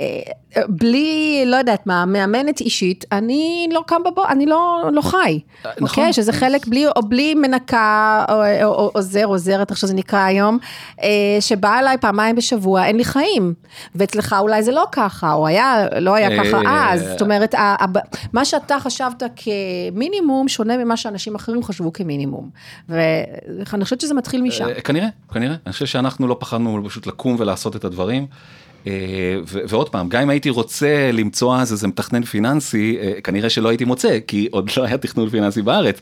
אה, בלי, לא יודעת מה, מאמנת אישית, אני לא קם בבוקר, אני לא, לא חי. נכון. אוקיי? שזה חלק בלי, או בלי מנקה, או, או, או עוזר, עוזרת, איך שזה נקרא היום, אה, שבאה אליי פעמיים בשבוע, אין לי חיים. ואצלך אולי זה לא ככה, או היה, לא היה ככה אה, אז. זאת אומרת, מה שאתה חשבת כמינימום, שונה ממה שאנשים אחרים חשבו כמינימום. ואני חושבת שזה מתחיל משם. אה, כנראה, כנראה. אני חושב שאנחנו לא פחדנו פשוט לקום ולעשות את הדברים. אה, ועוד פעם, גם אם הייתי רוצה למצוא אז איזה מתכנן פיננסי, אה, כנראה שלא הייתי מוצא, כי עוד לא היה תכנון פיננסי בארץ.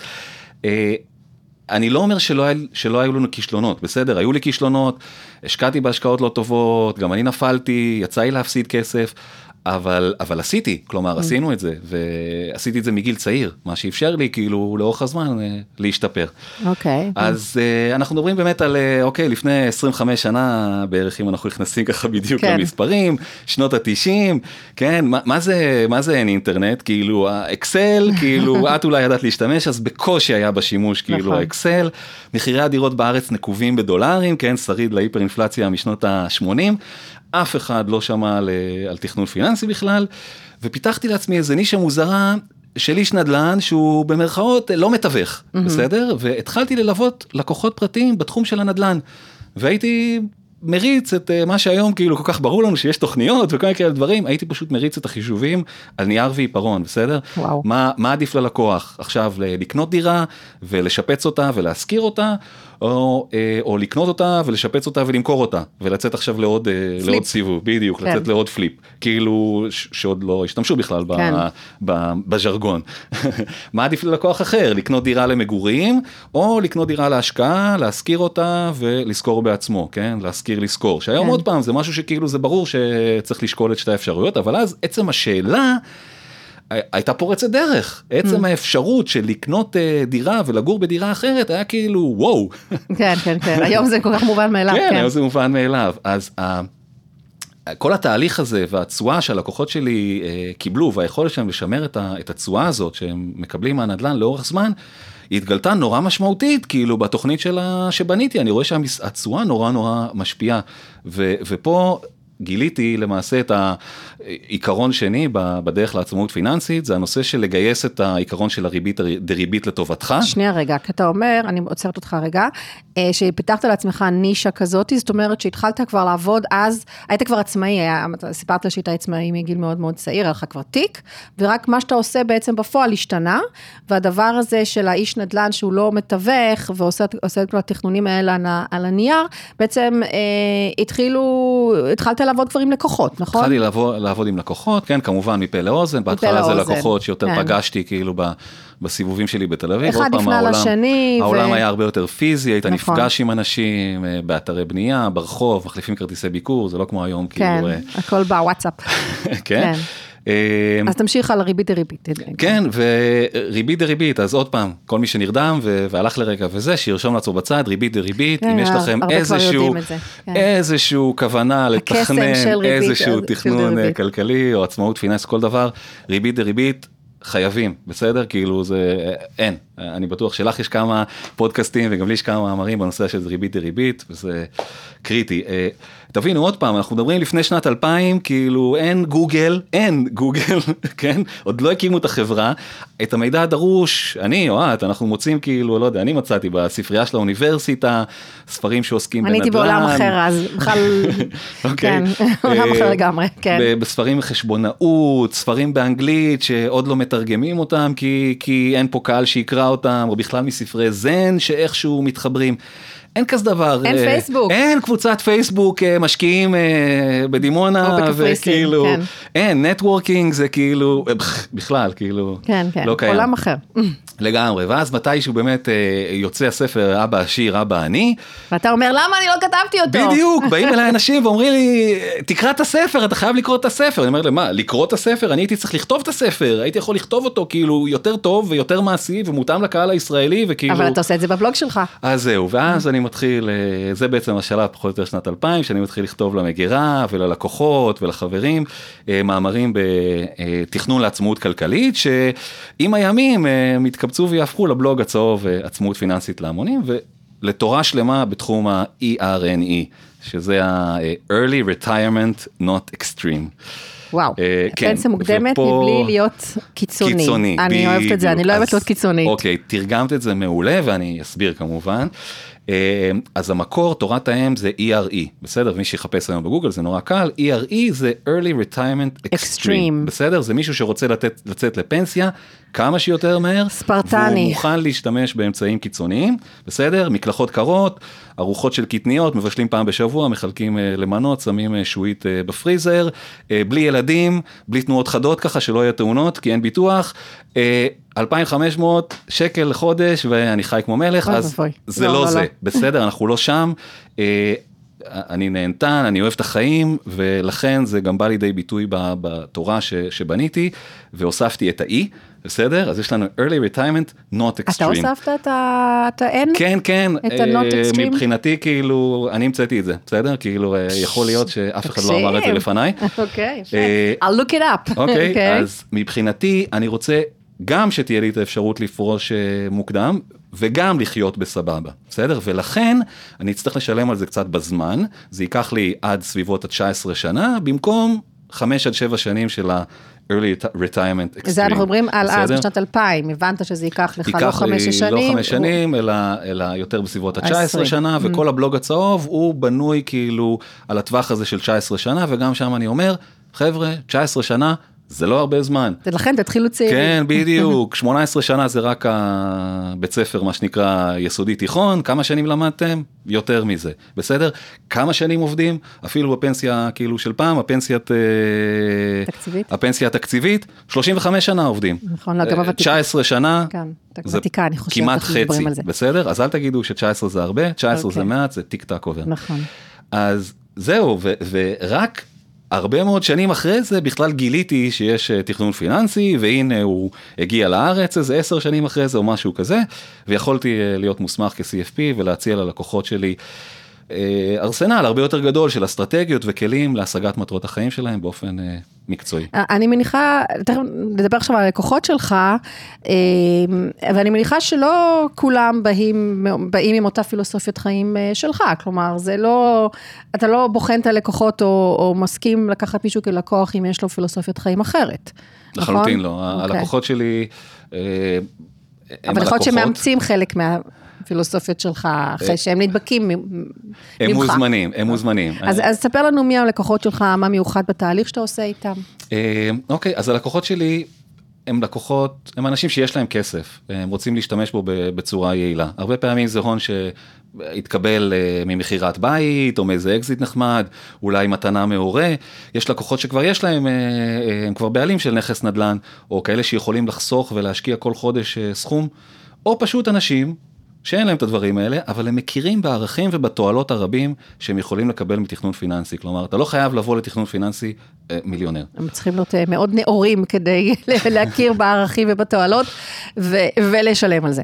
אני לא אומר שלא, שלא היו לנו כישלונות, בסדר, היו לי כישלונות, השקעתי בהשקעות לא טובות, גם אני נפלתי, יצא לי להפסיד כסף, אבל, אבל עשיתי, כלומר עשינו את זה, ועשיתי את זה מגיל צעיר, מה שאפשר לי כאילו לאורך הזמן אה, להשתפר. אוקיי. אז uh, אנחנו מדברים באמת על, uh, אוקיי, לפני 25 שנה בערך, אם אנחנו נכנסים ככה בדיוק כן. למספרים, שנות ה-90, כן, מה, מה זה, מה זה אין אינטרנט, כאילו האקסל, כאילו את אולי ידעת להשתמש, אז בקושי היה בשימוש, כאילו נכון. האקסל, מחירי הדירות בארץ נקובים בדולרים, כן, שריד להיפר אינפלציה משנות ה-80, אף אחד לא שמע על, אה, על תכנון פיננסי בכלל, ופיתחתי לעצמי איזה נישה מוזרה. של איש נדל"ן שהוא במרכאות לא מתווך, mm-hmm. בסדר? והתחלתי ללוות לקוחות פרטיים בתחום של הנדל"ן. והייתי מריץ את אה, מה שהיום כאילו כל כך ברור לנו שיש תוכניות וכל מיני כאלה דברים, הייתי פשוט מריץ את החישובים על נייר ועיפרון, בסדר? וואו. מה, מה עדיף ללקוח עכשיו לקנות דירה ולשפץ אותה ולהשכיר אותה, או, אה, או לקנות אותה ולשפץ אותה ולמכור אותה, ולצאת עכשיו לעוד, אה. לעוד סיבוב, בדיוק, כן. לצאת לעוד פליפ, כאילו שעוד לא השתמשו בכלל ב- כן. ב- בז'רגון. מה עדיף ללקוח אחר, לקנות דירה למגורים, או לקנות דירה להשקעה, להשכיר אותה ולשכור בעצמו, כן? להשכיר לשכור. שהיום כן. עוד פעם זה משהו שכאילו זה ברור שצריך לשקול את שתי האפשרויות, אבל אז עצם השאלה... הייתה פורצת דרך, עצם האפשרות של לקנות אה, דירה ולגור בדירה אחרת היה כאילו וואו, כן, כן, כן, היום זה כל כך מובן מאליו, כן, כן. היום זה מובן מאליו, אז ה- כל התהליך הזה והתשואה שהלקוחות שלי אה, קיבלו והיכולת שלהם לשמר את התשואה הזאת שהם מקבלים מהנדל"ן לאורך זמן, היא התגלתה נורא משמעותית כאילו בתוכנית שלה שבניתי, אני רואה שהתשואה נורא נורא משפיעה, ו- ופה גיליתי למעשה את העיקרון שני בדרך לעצמאות פיננסית, זה הנושא של לגייס את העיקרון של הריבית דריבית לטובתך. שנייה רגע, כי אתה אומר, אני עוצרת אותך רגע, אה, שפיתחת לעצמך נישה כזאת, זאת אומרת שהתחלת כבר לעבוד אז, היית כבר עצמאי, היה, אתה סיפרת שהיית עצמאי מגיל מאוד מאוד צעיר, היה לך כבר תיק, ורק מה שאתה עושה בעצם בפועל השתנה, והדבר הזה של האיש נדל"ן שהוא לא מתווך, ועושה עושה את כל התכנונים האלה על הנייר, בעצם אה, התחילו, התחלת לעבוד כבר עם לקוחות, נכון? התחלתי לעבוד, לעבוד עם לקוחות, כן, כמובן מפה לאוזן, בהתחלה זה לקוחות שיותר כן. פגשתי כאילו ב, בסיבובים שלי בתל אביב. אחד הפנה העולם- לשני, ו- העולם היה הרבה יותר פיזי, היית נכון. נפגש עם אנשים אה, באתרי בנייה, ברחוב, מחליפים כרטיסי ביקור, זה לא כמו היום, כן, כאילו, אה, הכל בוואטסאפ. כן. כן. אה, אז תמשיך על הריבית דריבית. כן, וריבית דריבית, אז עוד פעם, כל מי שנרדם והלך לרגע וזה, שירשום לעצמו בצד, ריבית דריבית, אם כן, יש לכם איזשהו, כן. איזשהו כוונה לתכנן ריבית, איזשהו תכנון אה. כלכלי או עצמאות פיננס, כל דבר, ריבית דריבית. חייבים, בסדר? כאילו זה, אין. אני בטוח שלך יש כמה פודקאסטים וגם לי יש כמה מאמרים בנושא של ריבית דריבית, וזה קריטי. אה, תבינו עוד פעם, אנחנו מדברים לפני שנת 2000, כאילו אין גוגל, אין גוגל, כן? עוד לא הקימו את החברה. את המידע הדרוש, אני או את, אנחנו מוצאים כאילו, לא יודע, אני מצאתי בספרייה של האוניברסיטה, ספרים שעוסקים אני בנדל"ן. הייתי בעולם אחר אז, בכלל, אוקיי. כן, עולם אה, אחר לגמרי, כן. בספרים חשבונאות, ספרים באנגלית שעוד לא מתרגמים אותם כי, כי אין פה קהל שיקרא אותם, או בכלל מספרי זן שאיכשהו מתחברים. אין כזה דבר. אין אה, פייסבוק. אין קבוצת פייסבוק אה, משקיעים אה, בדימונה, וכאילו, כן. אין, נטוורקינג זה כאילו, בכלל, כאילו, כן, כן, לא קיים. עולם אחר. לגמרי, ואז מתישהו באמת יוצא הספר אבא עשיר, אבא עני, ואתה אומר, למה אני לא כתבתי אותו? בדיוק, באים אליי אנשים ואומרים לי, תקרא את הספר, אתה חייב לקרוא את הספר. אני אומר להם, מה, לקרוא את הספר? אני הייתי צריך לכתוב את הספר, הייתי יכול לכתוב אותו כאילו יותר טוב ויותר מעשי ומותאם לקהל הישראלי וכאילו... אבל אתה עושה את זה בבלוג שלך. אז זהו, ואז אני מתחיל, אה, זה בעצם השלב פחות או יותר שנת 2000, שאני מתחיל לכתוב למגירה וללקוחות ולחברים, אה, מאמרים בתכנון לעצמאות כלכלית, שעם הימים אה, הם יתקבצו ויהפכו לבלוג הצהוב עצמאות פיננסית להמונים, ולתורה שלמה בתחום ה-ERNE, שזה ה-Early Retirement Not Extreme. וואו, אה, כן, פנסיה מוקדמת ופה- מבלי להיות קיצוני. קיצוני, אני אוהבת את זה, אני. לא אוהבת להיות קיצונית. אוקיי, תרגמת את זה מעולה ואני אסביר כמובן. אז המקור, תורת האם זה ERE, בסדר? מי שיחפש היום בגוגל זה נורא קל, ERE זה Early Retirement Extreme, Extreme. בסדר? זה מישהו שרוצה לתת, לצאת לפנסיה כמה שיותר מהר, ספרטני. והוא מוכן להשתמש באמצעים קיצוניים, בסדר? מקלחות קרות, ארוחות של קטניות, מבשלים פעם בשבוע, מחלקים אה, למנות, שמים אה, שועית אה, בפריזר, אה, בלי ילדים, בלי תנועות חדות ככה, שלא יהיה תאונות, כי אין ביטוח. אה, 2,500 שקל לחודש ואני חי כמו מלך, אז. זה לא, לא, לא, זה, לא. בסדר, אנחנו לא שם. אה, אני נהנתן, אני אוהב את החיים, ולכן זה גם בא לידי ביטוי בתורה ש, שבניתי, והוספתי את ה-E, בסדר? אז יש לנו early retirement, not extreme. אתה הוספת את ה-N? כן, כן, את ה-not אה, extreme? מבחינתי כאילו, אני המצאתי את זה, בסדר? כאילו, אה, יכול להיות שאף אחד לא אמר את זה. לפניי. אוקיי, יפה. I'll look it up. אוקיי, אז מבחינתי אני רוצה גם שתהיה לי את האפשרות לפרוש אה, מוקדם וגם לחיות בסבבה, בסדר? ולכן אני אצטרך לשלם על זה קצת בזמן, זה ייקח לי עד סביבות ה-19 שנה, במקום 5 עד 7 שנים של ה-early retirement extreme. זה אנחנו מדברים על אז? בשנת 2000, הבנת שזה ייקח לך לא ייקח חמש לי שש שנים. לא חמש שנים, אלא, אלא יותר בסביבות ה-19 העשרים. שנה, וכל הבלוג הצהוב הוא בנוי כאילו על הטווח הזה של 19 שנה, וגם שם אני אומר, חבר'ה, 19 שנה זה לא הרבה זמן. ולכן תתחילו צעירים. כן, בדיוק, 18 שנה זה רק הבית ספר, מה שנקרא יסודי תיכון, כמה שנים למדתם? יותר מזה, בסדר? כמה שנים עובדים? אפילו בפנסיה כאילו של פעם, הפנסיית... אה, תקציבית? הפנסיה התקציבית, 35 שנה עובדים. נכון, לא, גם אה, הוותיקה. 19 שנה, כן, זה ותיקה, אני חושבת, כמעט חצי. בסדר? אז אל תגידו ש-19 זה הרבה, 19 זה אוקיי. מעט, זה טיק טק עובר. נכון. אז זהו, ורק הרבה מאוד שנים אחרי זה בכלל גיליתי שיש אה, תכנון פיננסי, והנה הוא הגיע לארץ איזה עשר שנים אחרי זה או משהו כזה, ויכולתי אה, להיות מוסמך כ-CFP ולהציע ללקוחות שלי. אה, ארסנל הרבה יותר גדול של אסטרטגיות וכלים להשגת מטרות החיים שלהם באופן אה, מקצועי. אני מניחה, תכף נדבר עכשיו על הלקוחות שלך, אה, ואני מניחה שלא כולם באים, באים עם אותה פילוסופיית חיים אה, שלך, כלומר זה לא, אתה לא בוחן את הלקוחות או, או מסכים לקחת מישהו כלקוח אם יש לו פילוסופיית חיים אחרת. לחלוטין נכון? לא, אוקיי. הלקוחות שלי אה, אבל יכול להיות. שמאמצים חלק מהפילוסופיות שלך, אחרי שהם נדבקים מ- הם ממך. מוזמנים, הם מוזמנים. אז, אז ספר לנו מי הלקוחות שלך, מה מיוחד בתהליך שאתה עושה איתם. אה, אוקיי, אז הלקוחות שלי הם לקוחות, הם אנשים שיש להם כסף, הם רוצים להשתמש בו בצורה יעילה. הרבה פעמים זה הון שהתקבל אה, ממכירת בית או מאיזה אקזיט נחמד, אולי מתנה מהורה. יש לקוחות שכבר יש להם, אה, אה, הם כבר בעלים של נכס נדל"ן, או כאלה שיכולים לחסוך ולהשקיע כל חודש אה, סכום, או פשוט אנשים שאין להם את הדברים האלה, אבל הם מכירים בערכים ובתועלות הרבים שהם יכולים לקבל מתכנון פיננסי. כלומר, אתה לא חייב לבוא לתכנון פיננסי אה, מיליונר. הם צריכים להיות אה, מאוד נאורים כדי להכיר בערכים ובתועלות ו- ולשלם על זה.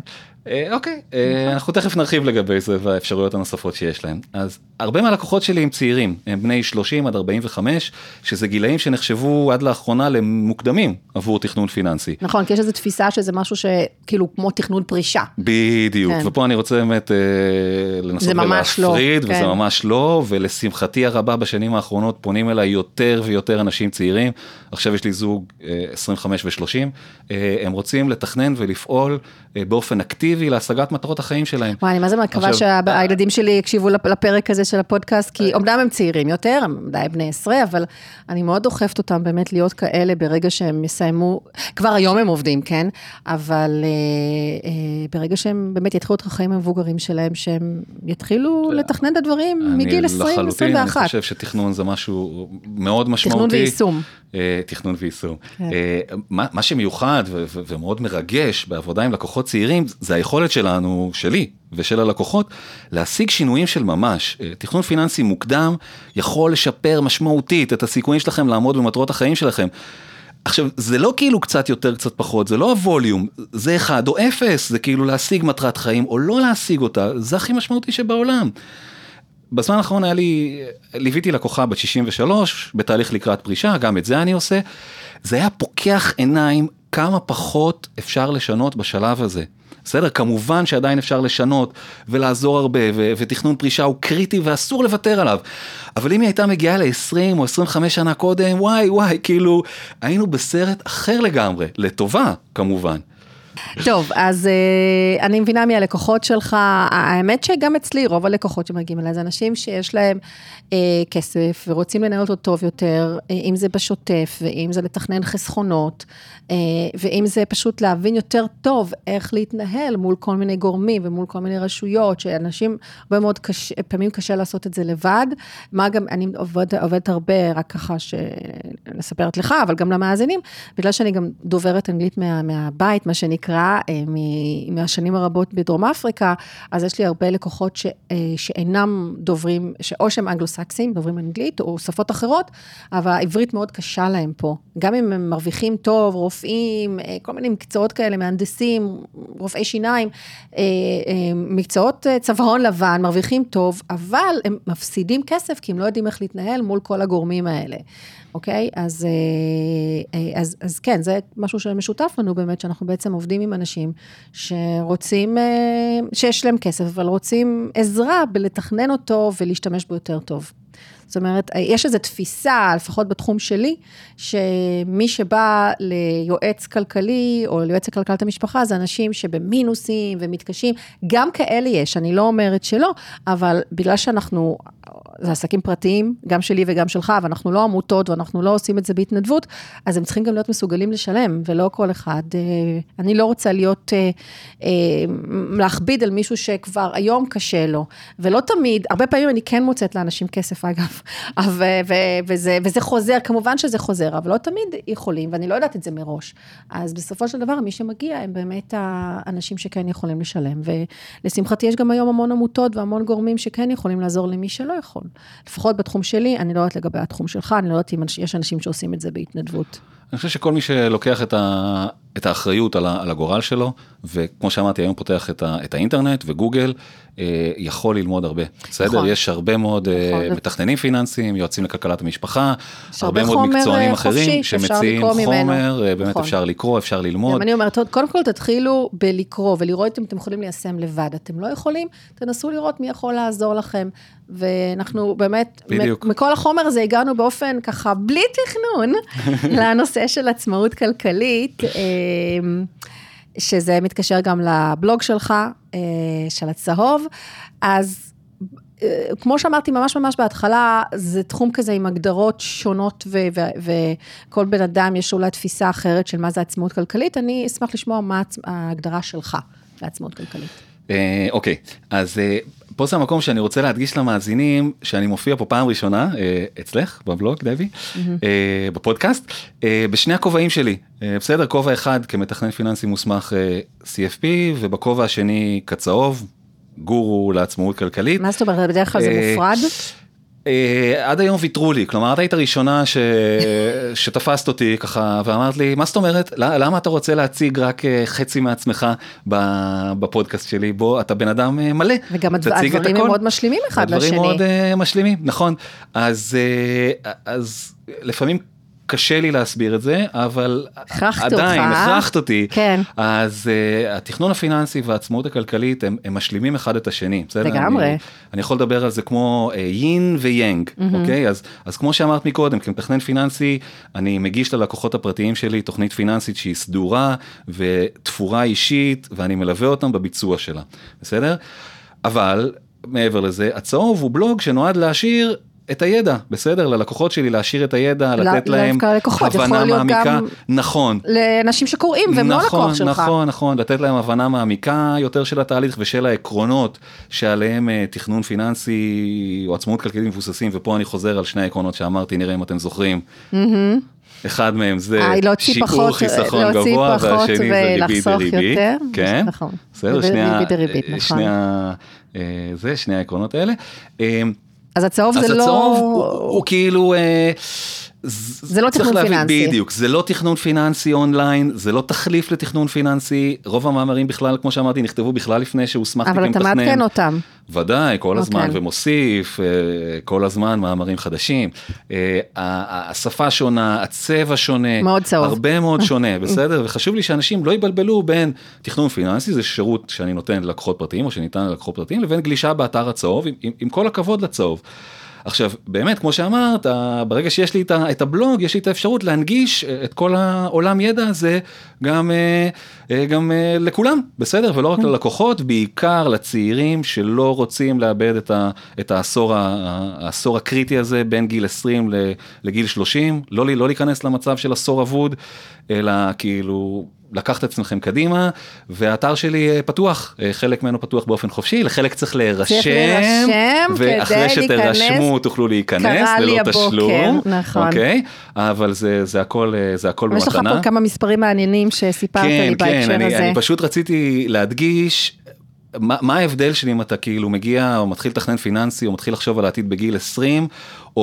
אה, אוקיי, אה, אנחנו תכף נרחיב לגבי זה והאפשרויות הנוספות שיש להם. אז הרבה מהלקוחות שלי הם צעירים, הם בני 30 עד 45, שזה גילאים שנחשבו עד לאחרונה למוקדמים עבור תכנון פיננסי. נכון, כי יש איזו תפיסה שזה משהו שכאילו כמו תכנון פרישה. בדיוק, כן. ופה אני רוצה באמת אה, לנסות לא, ולהפריד, וזה כן. ממש לא, ולשמחתי הרבה בשנים האחרונות פונים אליי יותר ויותר אנשים צעירים, עכשיו יש לי זוג אה, 25 ו-30, אה, הם רוצים לתכנן ולפעול אה, באופן אקטיבי. להשגת מטרות החיים שלהם. וואי, אני מה זה מקווה שהילדים שלי יקשיבו לפ- לפרק הזה של הפודקאסט, כי אומנם הם צעירים יותר, הם די בני עשרה, אבל אני מאוד דוחפת אותם באמת להיות כאלה ברגע שהם יסיימו, כבר היום הם עובדים, כן? אבל אה, אה, ברגע שהם באמת יתחילו את החיים המבוגרים שלהם, שהם יתחילו לתכנן את הדברים מגיל 20-21. אני לחלוטין, אני חושב שתכנון זה משהו מאוד משמעותי. תכנון ויישום. אה, תכנון ויישום. כן. אה, מה מה שמיוחד ו- ו- ומאוד מרגש בעבודה עם לקוחות צעירים, זה היכולת שלנו, שלי ושל הלקוחות, להשיג שינויים של ממש. אה, תכנון פיננסי מוקדם יכול לשפר משמעותית את הסיכויים שלכם לעמוד במטרות החיים שלכם. עכשיו, זה לא כאילו קצת יותר, קצת פחות, זה לא הווליום, זה אחד או אפס, זה כאילו להשיג מטרת חיים או לא להשיג אותה, זה הכי משמעותי שבעולם. בזמן האחרון היה לי, ליוויתי לקוחה בת 63 בתהליך לקראת פרישה, גם את זה אני עושה. זה היה פוקח עיניים כמה פחות אפשר לשנות בשלב הזה. בסדר, כמובן שעדיין אפשר לשנות ולעזור הרבה, ו- ותכנון פרישה הוא קריטי ואסור לוותר עליו. אבל אם היא הייתה מגיעה ל-20 או 25 שנה קודם, וואי וואי, כאילו, היינו בסרט אחר לגמרי, לטובה כמובן. טוב, אז uh, אני מבינה מי הלקוחות שלך, האמת שגם אצלי רוב הלקוחות שמגיעים אליי זה אנשים שיש להם uh, כסף ורוצים לנהל אותו טוב יותר, uh, אם זה בשוטף ואם זה לתכנן חסכונות, uh, ואם זה פשוט להבין יותר טוב איך להתנהל מול כל מיני גורמים ומול כל מיני רשויות, שאנשים, הרבה מאוד קשה, פעמים קשה לעשות את זה לבד, מה גם, אני עובד, עובדת הרבה, רק ככה שנספרת לך, אבל גם למאזינים, בגלל שאני גם דוברת אנגלית מה, מהבית, מה שנקרא. נקרא מהשנים הרבות בדרום אפריקה, אז יש לי הרבה לקוחות ש, שאינם דוברים, שאו שהם אנגלו-סקסים, דוברים אנגלית, או שפות אחרות, אבל העברית מאוד קשה להם פה. גם אם הם מרוויחים טוב, רופאים, כל מיני מקצועות כאלה, מהנדסים, רופאי שיניים, מקצועות צווארון לבן, מרוויחים טוב, אבל הם מפסידים כסף, כי הם לא יודעים איך להתנהל מול כל הגורמים האלה. אוקיי? אז, אז, אז כן, זה משהו שמשותף לנו באמת, שאנחנו בעצם עובדים עם אנשים שרוצים, שיש להם כסף, אבל רוצים עזרה בלתכנן אותו ולהשתמש בו יותר טוב. זאת אומרת, יש איזו תפיסה, לפחות בתחום שלי, שמי שבא ליועץ כלכלי, או ליועץ לכלכלת המשפחה, זה אנשים שבמינוסים ומתקשים, גם כאלה יש, אני לא אומרת שלא, אבל בגלל שאנחנו, זה עסקים פרטיים, גם שלי וגם שלך, ואנחנו לא עמותות, ואנחנו לא עושים את זה בהתנדבות, אז הם צריכים גם להיות מסוגלים לשלם, ולא כל אחד. אני לא רוצה להיות, להכביד על מישהו שכבר היום קשה לו, ולא תמיד, הרבה פעמים אני כן מוצאת לאנשים כסף, אגב, ו- ו- וזה, וזה חוזר, כמובן שזה חוזר, אבל לא תמיד יכולים, ואני לא יודעת את זה מראש. אז בסופו של דבר, מי שמגיע, הם באמת האנשים שכן יכולים לשלם, ולשמחתי יש גם היום המון עמותות והמון גורמים שכן יכולים לעזור למי שלא יכול. לפחות בתחום שלי, אני לא יודעת לגבי התחום שלך, אני לא יודעת אם יש אנשים שעושים את זה בהתנדבות. אני חושב שכל מי שלוקח את, ה, את האחריות על, ה, על הגורל שלו, וכמו שאמרתי, היום פותח את, ה, את האינטרנט וגוגל, אה, יכול ללמוד הרבה. בסדר? נכון. יש הרבה מאוד נכון. אה, מתכננים פיננסיים, יועצים לכלכלת המשפחה, הרבה מאוד מקצוענים אחרים שמציעים חומר, אה, באמת נכון. אפשר לקרוא, אפשר ללמוד. אני אומרת, קודם כל תתחילו בלקרוא ולראות אם אתם יכולים ליישם לבד. אתם לא יכולים, תנסו לראות מי יכול לעזור לכם. ואנחנו באמת, בדיוק. מכל החומר הזה הגענו באופן ככה, בלי תכנון, לנושא של עצמאות כלכלית, שזה מתקשר גם לבלוג שלך, של הצהוב, אז כמו שאמרתי ממש ממש בהתחלה, זה תחום כזה עם הגדרות שונות, וכל בן אדם יש אולי תפיסה אחרת של מה זה עצמאות כלכלית, אני אשמח לשמוע מה ההגדרה שלך לעצמאות כלכלית. אוקיי, אז פה זה המקום שאני רוצה להדגיש למאזינים שאני מופיע פה פעם ראשונה אצלך בבלוג דבי בפודקאסט בשני הכובעים שלי בסדר כובע אחד כמתכנן פיננסי מוסמך CFP ובכובע השני כצהוב גורו לעצמאות כלכלית. מה זאת אומרת בדרך כלל זה מופרד? עד היום ויתרו לי, כלומר את היית הראשונה ש... שתפסת אותי ככה ואמרת לי מה זאת אומרת? למה אתה רוצה להציג רק חצי מעצמך בפודקאסט שלי? בוא אתה בן אדם מלא. וגם הדברים הם מאוד משלימים אחד לשני. הדברים מאוד משלימים נכון. אז אז לפעמים קשה לי להסביר את זה, אבל עדיין. הכרחת אותי. כן. אז uh, התכנון הפיננסי והעצמאות הכלכלית הם, הם משלימים אחד את השני, בסדר? לגמרי. אני, אני יכול לדבר על זה כמו uh, יין ויאנג, mm-hmm. אוקיי? אז, אז כמו שאמרת מקודם, כמתכנן פיננסי, אני מגיש ללקוחות הפרטיים שלי תוכנית פיננסית שהיא סדורה ותפורה אישית, ואני מלווה אותם בביצוע שלה, בסדר? אבל מעבר לזה, הצהוב הוא בלוג שנועד להשאיר את הידע, בסדר? ללקוחות שלי להשאיר את הידע, לא- לתת להם הבנה להיות מעמיקה. גם- נכון. לאנשים שקוראים והם לא נכון, לקוח שלך. נכון, נכון, לתת להם הבנה מעמיקה יותר של התהליך ושל העקרונות שעליהם אה, תכנון פיננסי או עצמאות כלכלית מבוססים, ופה אני חוזר על שני העקרונות שאמרתי, נראה אם אתם זוכרים. אחד מהם זה אה, שיעור פחות- חיסכון גבוה, והשני זה ריבית דריבית. כן, נכון. בסדר, ה- אה, נכון. אה, זה, שני העקרונות האלה. אה, אז הצהוב אז זה הצהוב לא... הוא, הוא כאילו... זה לא תכנון להבין, פיננסי. בדיוק, זה לא תכנון פיננסי אונליין, זה לא תחליף לתכנון פיננסי, רוב המאמרים בכלל, כמו שאמרתי, נכתבו בכלל לפני שהוסמכתי אבל אתה כמתכנן. מעדכן אותם. ודאי, כל הזמן, אוקיי. ומוסיף אה, כל הזמן מאמרים חדשים. אה, השפה שונה, הצבע שונה. מאוד צהוב. הרבה מאוד שונה, בסדר? וחשוב לי שאנשים לא יבלבלו בין תכנון פיננסי, זה שירות שאני נותן ללקוחות פרטיים, או שניתן ללקוחות פרטיים, לבין גלישה באתר הצהוב, עם, עם, עם כל הכבוד לצהוב. עכשיו, באמת, כמו שאמרת, ברגע שיש לי את הבלוג, יש לי את האפשרות להנגיש אה, את כל העולם ידע הזה גם, אה, אה, גם לכולם, בסדר? ולא רק ללקוחות, בעיקר לצעירים שלא רוצים לאבד את, ה, את העשור, העשור הקריטי הזה בין גיל 20 ל- לגיל 30, לא, לא להיכנס למצב של עשור אבוד, אלא כאילו... לקחת את עצמכם קדימה, והאתר שלי אה, פתוח, אה, חלק ממנו פתוח באופן חופשי, לחלק צריך להירשם, להירשם ואחרי שתירשמו להיכנס. תוכלו להיכנס קרה לי ללא הבוקר, תשלום, נכון. אוקיי? אבל זה, זה הכל, אה, זה הכל יש לך במתנה. פה כמה מספרים מעניינים שסיפרת כן, לי כן, בהקשר אני, הזה. אני פשוט רציתי להדגיש. מה, ההבדל שלי אם אתה כאילו מגיע או מתחיל לתכנן פיננסי או מתחיל לחשוב על העתיד בגיל 20 או,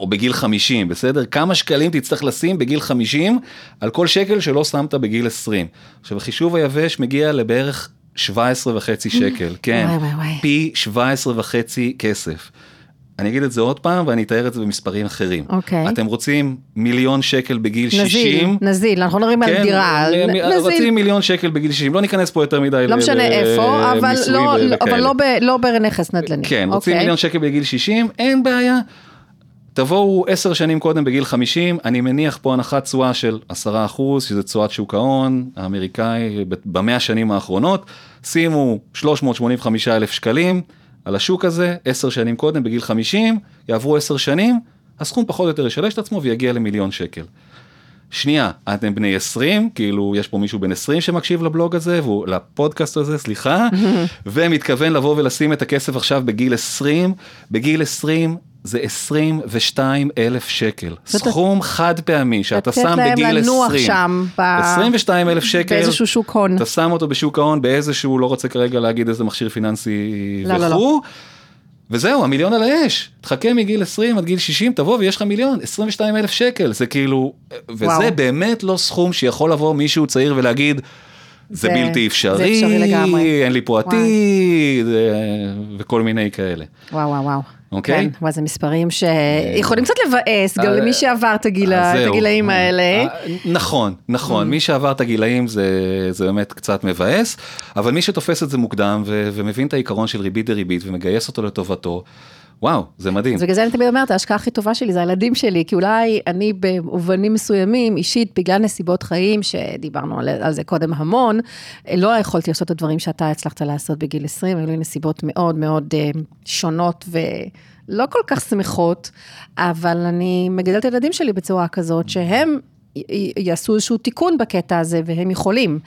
או בגיל 50 בסדר כמה שקלים תצטרך לשים בגיל 50 על כל שקל שלא שמת בגיל 20. עכשיו החישוב היבש מגיע לבערך 17 וחצי שקל כן וואי, וואי, וואי. פי 17 וחצי כסף. אני אגיד את זה עוד פעם ואני אתאר את זה במספרים אחרים. אוקיי. אתם רוצים מיליון שקל בגיל נזיל, 60 נזיל, אנחנו מדברים על כן, דירה, מ- מ- נזיל, רציתי מיליון שקל בגיל 60, לא ניכנס פה יותר מדי לא משנה איפה, אבל לא- ו- אבל. לא ב- לא בנכס נדל"ני. כן, רוצים אוקיי. מיליון שקל בגיל 60, אין בעיה. תבואו עשר שנים קודם בגיל 50, אני מניח פה הנחת תשואה של 10 אחוז, שזה תשואת שוק ההון האמריקאי במאה השנים האחרונות, שימו 385 אלף שקלים על השוק הזה, עשר שנים קודם בגיל 50, יעברו עשר שנים, הסכום פחות או יותר ישלש את עצמו ויגיע למיליון שקל. שנייה, אתם בני 20, כאילו יש פה מישהו בן 20 שמקשיב לבלוג הזה, והוא, לפודקאסט הזה, סליחה, ומתכוון לבוא ולשים את הכסף עכשיו בגיל 20, בגיל 20 זה 22 אלף שקל, סכום חד פעמי שאתה לתת שם להם בגיל 20, לנוח שם ב- 22 אלף שקל, באיזשהו שוק הון. אתה שם אותו בשוק ההון באיזשהו, לא רוצה כרגע להגיד איזה מכשיר פיננסי לא, לא, לא. וכו', וזהו, המיליון על האש. תחכה מגיל 20 עד גיל 60, תבוא ויש לך מיליון, 22 אלף שקל, זה כאילו, וזה וואו. באמת לא סכום שיכול לבוא מישהו צעיר ולהגיד, זה בלתי זה אפשרי, לגמרי. אין לי פה עתיד, וכל מיני כאלה. וואו וואו וואו. אוקיי. כן, וואי, זה מספרים שיכולים קצת לבאס, גם אה, למי שעבר את זהו. הגילאים האלה. אה, נכון, Mm. נכון, מי שעבר את הגילאים זה, באמת קצת מבאס, אבל מי שתופס את זה מוקדם ומבין את העיקרון של ריבית דריבית ומגייס אותו לטובתו, וואו, זה מדהים. אז בגלל זה אני תמיד אומרת, ההשקעה הכי טובה שלי זה הילדים שלי, כי אולי אני במובנים מסוימים, אישית, בגלל נסיבות חיים, שדיברנו על, על זה קודם המון, לא יכולתי לעשות את הדברים שאתה הצלחת לעשות בגיל 20, היו לי נסיבות מאוד מאוד אה, שונות ולא כל כך שמחות, אבל אני מגדלת את הילדים שלי בצורה כזאת, שהם... יעשו איזשהו תיקון בקטע הזה, והם יכולים.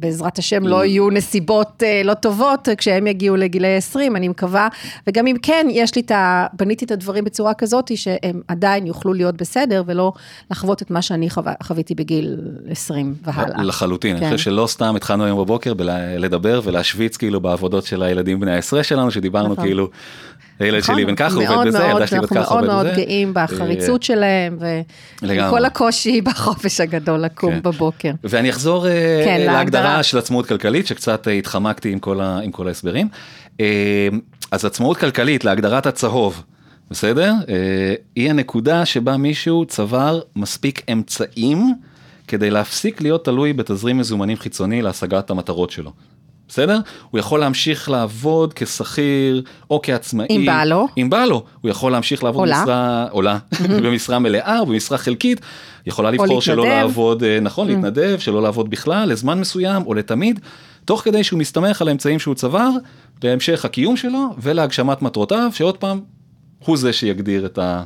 בעזרת השם לא יהיו נסיבות אה, לא טובות כשהם יגיעו לגילי 20, אני מקווה. וגם אם כן, יש לי את ה... בניתי את הדברים בצורה כזאת, שהם עדיין יוכלו להיות בסדר, ולא לחוות את מה שאני חו... חוויתי בגיל 20 והלאה. לחלוטין, אני כן. חושב שלא סתם התחלנו היום בבוקר לדבר ולהשוויץ כאילו בעבודות של הילדים בני העשרה שלנו, שדיברנו נכון. כאילו, הילד נכון, שלי בן ככה מאוד עובד בזה, מאוד, ילדה שלי בת ככה אנחנו עובד מאוד בזה. מאוד גאים בחריצות שלהם. וכל הקושי בחופש הגדול לקום כן. בבוקר. ואני אחזור אה, כן, להגדרה. של עצמאות כלכלית, שקצת אה, התחמקתי עם כל, ההסברים. אה, אז עצמאות כלכלית להגדרת הצהוב, בסדר? היא הנקודה שבה מישהו צבר מספיק אמצעים כדי להפסיק להיות תלוי בתזרים מזומנים חיצוני להשגת המטרות שלו. בסדר? הוא יכול להמשיך לעבוד כשכיר או כעצמאי. אם בא לו. אם בא לו. הוא יכול להמשיך לעבוד עולה. במשרה, עולה, במשרה מלאה או במשרה חלקית. יכולה לבחור שלא. לעבוד, אה, נכון, להתנדב, שלא לעבוד בכלל, לזמן מסוים או לתמיד, תוך כדי שהוא מסתמך על האמצעים שהוא צבר להמשך הקיום שלו ולהגשמת מטרותיו, שעוד פעם, הוא זה שיגדיר את, ה,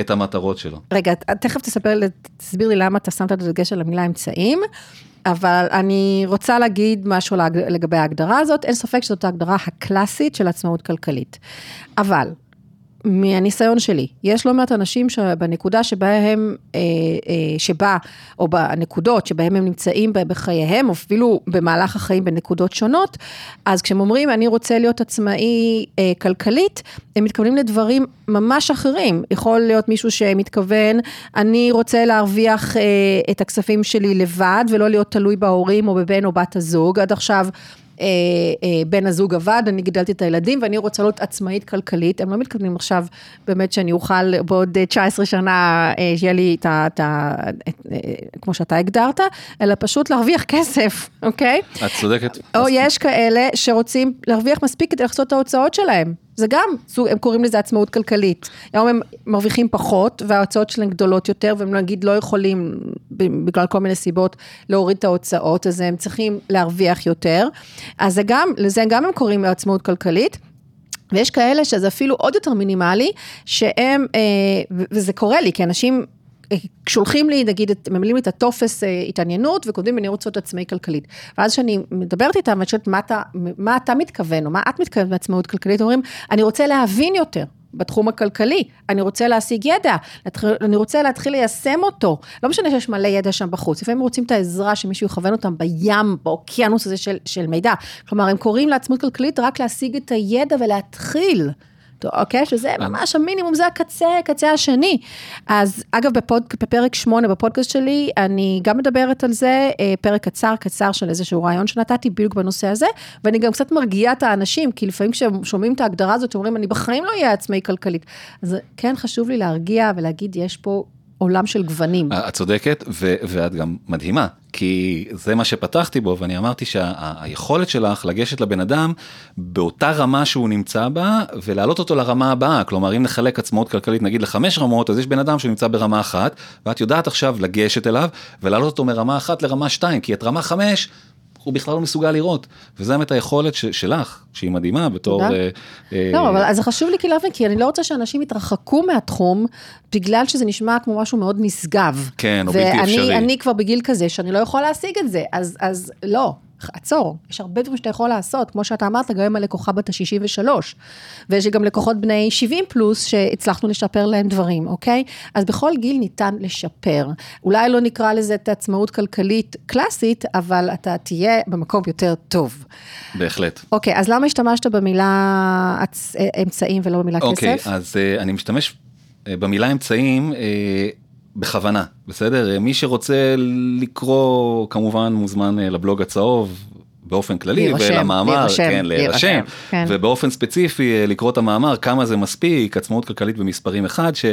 את המטרות שלו. רגע, תכף תספר, תסביר לי למה אתה שמת את הדגש על המילה אמצעים, אבל אני רוצה להגיד משהו לגבי ההגדרה הזאת, אין ספק שזאת ההגדרה הקלאסית של עצמאות כלכלית. אבל, מהניסיון שלי, יש לא מעט אנשים שבנקודה שבה הם, אה, אה, שבה, או בנקודות שבהם הם נמצאים בחייהם, או אפילו במהלך החיים בנקודות שונות, אז כשהם אומרים, אני רוצה להיות עצמאי אה, כלכלית, הם מתכוונים לדברים ממש אחרים. יכול להיות מישהו שמתכוון, אני רוצה להרוויח את הכספים שלי לבד, ולא להיות תלוי בהורים או בבן או בת הזוג. עד עכשיו... אה, אה, בן הזוג עבד, אני גידלתי את הילדים ואני רוצה להיות עצמאית כלכלית, הם לא מתכוונים עכשיו באמת שאני אוכל בעוד אה, 19 שנה אה, שיהיה לי את ה... אה, כמו שאתה הגדרת, אלא פשוט להרוויח כסף, אוקיי? את צודקת. או יש כאלה שרוצים להרוויח מספיק כדי לחסות את ההוצאות שלהם. זה גם, הם קוראים לזה עצמאות כלכלית. היום הם מרוויחים פחות וההוצאות שלהם גדולות יותר והם נגיד לא יכולים בגלל כל מיני סיבות להוריד את ההוצאות, אז הם צריכים להרוויח יותר. אז זה גם, לזה גם הם קוראים עצמאות כלכלית. ויש כאלה שזה אפילו עוד יותר מינימלי, שהם, אה, וזה קורה לי, כי אנשים שולחים לי, נגיד, ממלאים לי את הטופס אה, התעניינות וכותבים, אני רוצה להיות עצמאי כלכלית. ואז כשאני מדברת איתם, ואני שואלת, מה מה אתה מתכוון, או מה את מתכוונת בעצמאות כלכלית, אומרים, אני רוצה להבין יותר. בתחום הכלכלי, אני רוצה להשיג ידע, אני רוצה להתחיל ליישם אותו. לא משנה שיש מלא ידע שם בחוץ, לפעמים רוצים את העזרה שמישהו יכוון אותם בים, באוקיינוס הזה של, של מידע. כלומר, הם קוראים לעצמאות כלכלית רק להשיג את הידע ולהתחיל. אוקיי? שזה ממש המינימום, זה הקצה, הקצה השני. אז אגב, בפוד, בפרק 8 בפודקאסט שלי, אני גם מדברת על זה, אה, פרק קצר, קצר של איזשהו רעיון שנתתי בדיוק בנושא הזה, ואני גם קצת מרגיעה את האנשים, כי לפעמים כשהם שומעים את ההגדרה הזאת, אומרים, אני בחיים לא אהיה עצמאי כלכלית. אז כן חשוב לי להרגיע ולהגיד, יש פה עולם של גוונים. את צודקת ו- ואת גם מדהימה כי זה מה שפתחתי בו ואני אמרתי שהיכולת שלך לגשת לבן אדם באותה רמה שהוא נמצא בה ולהעלות אותו לרמה הבאה כלומר אם נחלק עצמאות כלכלית נגיד לחמש רמות אז יש בן אדם שנמצא ברמה אחת ואת יודעת עכשיו לגשת אליו ולהעלות אותו מרמה אחת לרמה שתיים כי את רמה חמש. הוא בכלל לא מסוגל לראות וזה באמת היכולת ש- שלך שהיא מדהימה בתור. תודה. אה, אה, לא, אבל אז זה חשוב לי כאילו להבין, כי אני לא רוצה שאנשים יתרחקו מהתחום, בגלל שזה נשמע כמו משהו מאוד נשגב. כן, או בלתי אפשרי. ואני כבר בגיל כזה שאני לא יכול להשיג את זה, אז, אז לא. עצור, יש הרבה דברים שאתה יכול לעשות, כמו שאתה אמרת, גם עם הלקוחה בת ה-63, ויש לי גם לקוחות בני 70 פלוס שהצלחנו לשפר להם דברים, אוקיי? אז בכל גיל ניתן לשפר. אולי לא נקרא לזה את העצמאות כלכלית קלאסית, אבל אתה תהיה במקום יותר טוב. בהחלט. אוקיי, אז למה השתמשת במילה הצ... אמצעים ולא במילה אוקיי, כסף? אז uh, אני משתמש uh, במילה אמצעים uh, בכוונה, בסדר? מי שרוצה לקרוא כמובן מוזמן uh, לבלוג הצהוב. באופן כללי להירשם, ולמאמר, להירשם, כן, להירשם, כן. ובאופן ספציפי אה, לקרוא את המאמר כמה זה מספיק, עצמאות כלכלית במספרים אחד, ש,